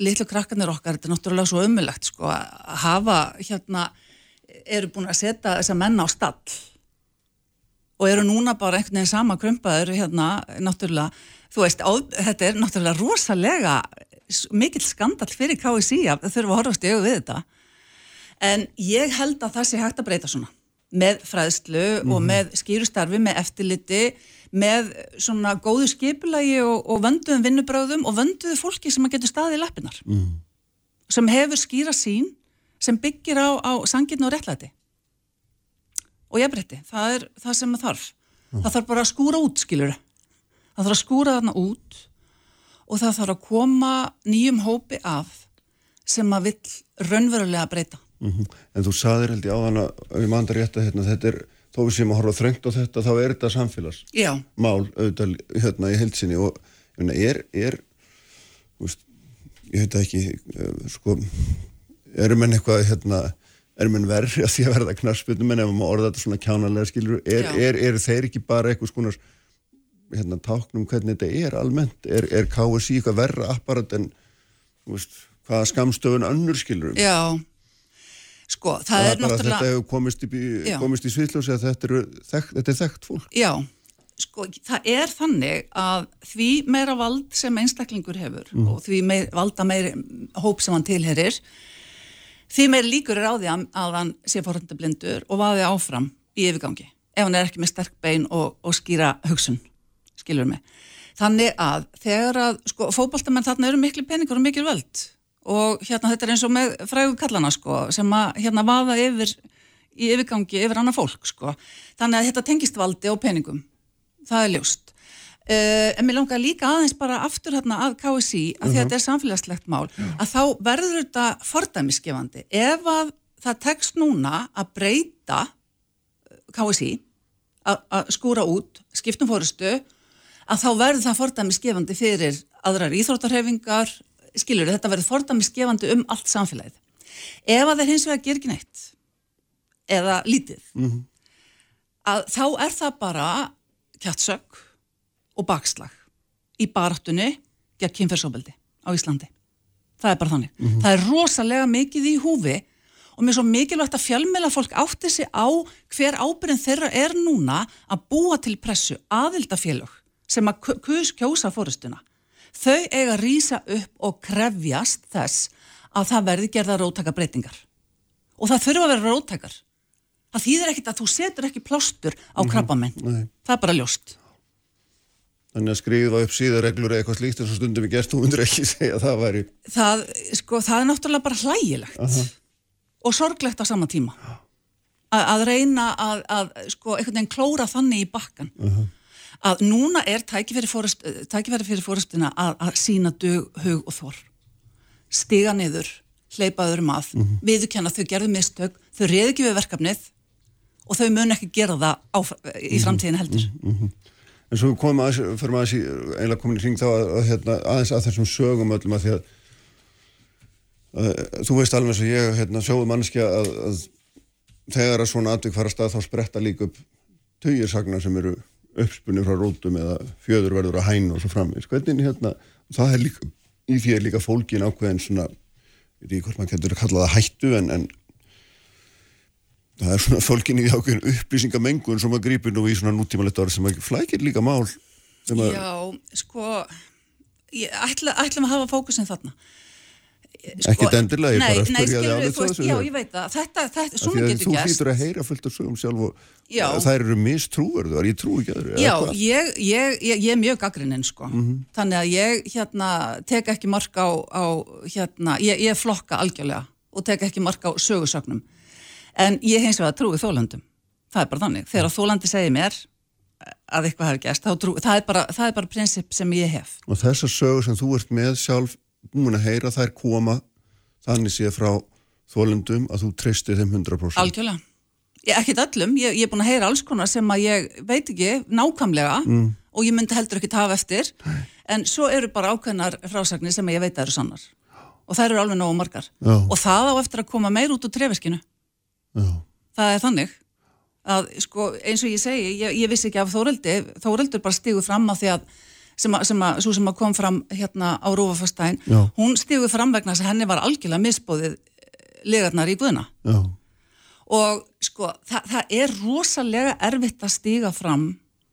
litlu krakkarnir okkar, þetta er náttúrulega svo ömulegt sko að hafa hérna eru búin að setja þessa menn á stall og eru núna bara einhvern veginn sama krumpaður hérna náttúrulega, þú veist, á, þetta er náttúrulega rosalega mikill skandall fyrir KSI að þau þurfa að horfast í augu við þetta. En ég held að það sé hægt að breyta svona með fræðslu og með skýrustarfi, með eftirliti með svona góðu skipulagi og, og vönduðum vinnubröðum og vönduðu fólki sem að getur staðið í lappinar Mm. sem hefur skýra sín sem byggir á, á sangirn og réttlæti og ég breytti, það er það sem það þarf. Það þarf bara að skúra út, skilur það þarf að skúra þarna út og það þarf að koma nýjum hópi af sem að vill raunverulega breyta. Mm En þú saðir held ég á hana, ef ég mandar rétt að hérna, þetta er, þó við séum að horfa þröngt á þetta, þá er þetta samfélags. Já, mál auðvitað hérna í heilsinni og meina, er, er veist, ég veit ekki eh, sko, eru menn eitthvað hérna, eru menn verri að því að verða knarspjöndum en ef maður orða þetta svona kjánalega skilur, er, er, er þeir ekki bara eitthvað skonar hérna táknum hvernig þetta er almennt, er, er KSI eitthvað verra apparat en veist, hvaða skamstöfun önnur skilur já. Sko, það, það er er náttúrulega þetta hefur komist í, í sviðljósi að þetta, þekkt, þetta er þekkt fólk. Já, sko, það er þannig að því meira vald sem einstaklingur hefur og því meir, valda meiri hóp sem hann tilherir því meir líkur er á því að, hann sé forhundablindur og vaði áfram í yfirgangi ef hann er ekki með sterk bein og, og skýra hugsun, skilur mig. Þannig að þegar að sko, fótboltamenn þarna eru miklu peningur og mikil völd og hérna þetta er eins og með frægu kallana sko, sem að hérna vaða yfir í yfirgangi yfir annað fólk sko. þannig að þetta tengist valdi og peningum. Það er ljóst uh, en mér langar líka aðeins bara aftur hérna að KSI, að því að þetta er samfélagslegt mál að þá verður þetta fordæmisgefandi. Ef að það tekst núna að breyta eh, KSI að skúra út, skiptum fórustu að þá verður það fordæmisgefandi fyrir aðrar íþróttarhefingar, skilur þetta verður fordamisgefandi um allt samfélagið. Ef að þeir hins vegar ger ekki neitt, eða lítið, Mhm. að þá er það bara kjattsök og bakslag í baráttunni gegn kynferðsóbeldi á Íslandi. Það er bara þannig. Það er rosalega mikið í húfi og mér er svo mikilvægt að fjölmela fólk átti sig á hver ábyrðin þeirra er núna að búa til pressu aðildafélög sem að kjósa fórustuna. Þau eiga að rýsa upp og krefjast þess að það verði gerða rótaka breytingar. Og það þurfa að vera róttakar. Það þýðir ekkit að þú setur ekki plástur á krabbamenn. Nei. Það er bara ljóst. Þannig að skrifa upp síðarreglur eða eitthvað slíkt eins og stundum við gert, þú undir ekki segja að það væri Það, sko, það er náttúrulega bara hlægilegt og sorglegt á sama tíma. A að reyna að, að sko, einhvern veginn klóra þannig í bakkan. Að núna er tækifæri, fórust, fyrir fórustina að, að sína dug, hug og þor. Stiga niður, hleypa öðrum að, mm -hmm. viðurkenna þau gerðu mistök, þau reyði ekki við verkefnið og þau mun ekki gera það á, í framtíðin heldur. En svo komum aðeins, fyrir maður þessi eiginlega komin í hring þá að, að, hérna, aðeins að þessum sögum öllum að því að, að þú veist alveg eins og ég hérna, sjóðu mannskja að, þegar að svona atvik fara að stað þá spretta líka upp tugir sem eru uppspunni frá rótum eða fjöður verður að hæna og svo framvís. Hvernig hérna, það er líka, í því er líka fólkin ákveðin svona, ég veit ekki hvort maður getur að kalla það hættu en, en það er svona fólkin í ákveðin upplýsingamengun sem að grípi nú í svona nútímalegt orð sem að flækir líka mál Já, sko, ég ætla, ætlum að hafa fókusin þarna. Ekkert endilega, nei, bara nei, skilurðu, alveg þú veist. Já, ég veit það, þetta, þetta, svona getur þú gerst. hlýtur að heyra fullt af sögum sjálf og Já. þær eru mistrúverðar, ég trú ekki aðri Já, ég, ég, ég, ég er mjög gaggrinnin sko, Mhm. þannig að ég hérna tek ekki mark á, á hérna, ég, ég flokka algjörlega og tek ekki mark á sögursögnum en ég hins vegar trúi þólöndum það er bara þannig, þegar þólandi segir mér að eitthvað gerst, þá trú, það er bara, bara prinsip sem ég hef. Og þessar sögur sem þú ert með sjálf búin að heyra þær koma þannig sé frá þólendum að þú treystir þeim 100% algjörlega, ég, ekkit öllum. Ég, ég er búin að heyra alls konar sem að ég veit ekki nákvæmlega Mm. og ég myndi heldur ekki tafa eftir. En svo eru bara ákveðnar frásagnir sem ég veit að eru sannar. Og það eru alveg nógu margar. Já. og það á eftir að koma meir út úr trefeskinu Já. það er þannig að sko eins og ég segi, ég, ég vissi ekki af Þóreldi Þóreldur bara stígu fram á því að sem að, sem að, sem að kom fram hérna á Rúfafastæn, Já. hún stígu fram vegna þess að henni var algjörlega misbóðið legarnar í guðuna Já. og sko það, það er rosalega erfitt að stíga fram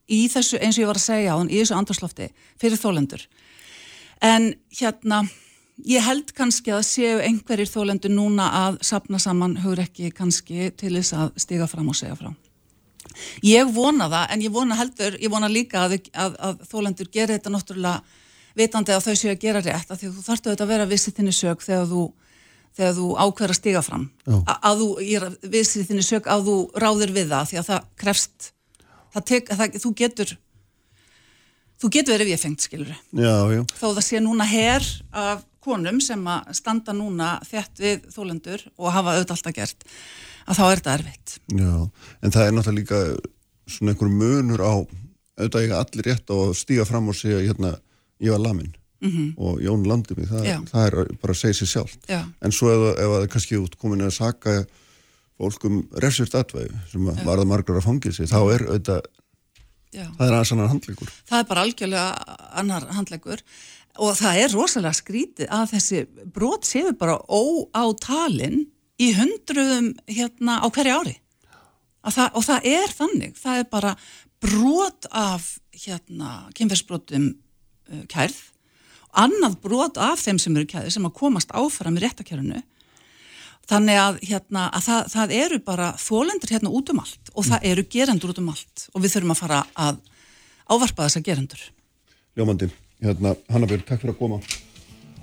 í þessu eins og ég var að segja á hann í þessu andurslofti fyrir þólendur en hérna ég held kannski að séu einhverjir þólendur núna að sapna saman hugur ekki kannski til þess að stíga fram og segja frá ég vona það en ég vona heldur, ég vona líka að, að, að þólendur gerir þetta náttúrulega vitandi að þau séu að gera rétt að því að þú þarftu auðvitað að vera vissið þinni sög þegar þú þegar þú ákveður að stiga fram Já. A- að þú, að vissið þinni sök að þú ráðir við það því að það krefst það tek, það, þú getur þú getur verið viðfengt skilur Já, já. þó það sé núna her af konum sem að standa núna þett við þólendur og hafa auðvitað alltaf gert að þá er þetta erfitt Já, en það er náttúrulega líka svona einhver munur á auðvitað ég allir rétt á að stíga fram og segja hérna, ég var lamin Mhm. og Jón landi mig, það, það er bara að segja sér sjálf Já. en svo ef, ef það er kannski út komin að saka fólk um refsvirt atvæg sem að varða margar að fangið sig þá er auðvitað, Já. það er aðeins annar handleikur það er bara algjörlega annar handlegur og það er rosalega skrítið að þessi brot séu bara óátalinn í hundruðum hérna á hverju ári. Það, og það er þannig, það er bara brot af hérna kynferðsbrotum uh, kærð annað brot af þeim sem eru kærði sem að komast áfram í réttakjörunu þannig að, hérna, að það, það eru bara þólendur hérna út um allt og það eru gerendur út um allt og við þurfum að fara að ávarpa þessa gerendur. Ljómandi, hérna, Hannabjörg, takk fyrir að koma.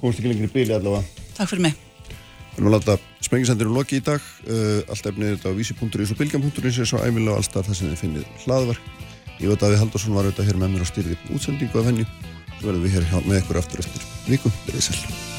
Komast ekki lengri bíli allavega. Takk fyrir mig. Við erum að láta sprengisendurinn loki í dag. Uh, allt efnið þetta á vísi.is og bylgjum.is er svo æmilega allstað það sem þið finnið hlaðverk. Ég veit að við Haldarsson var auðvitað hér með mér á styrði útsendingu af henni svo verðum við hér með ykkur aftur eftir viku, verið sæl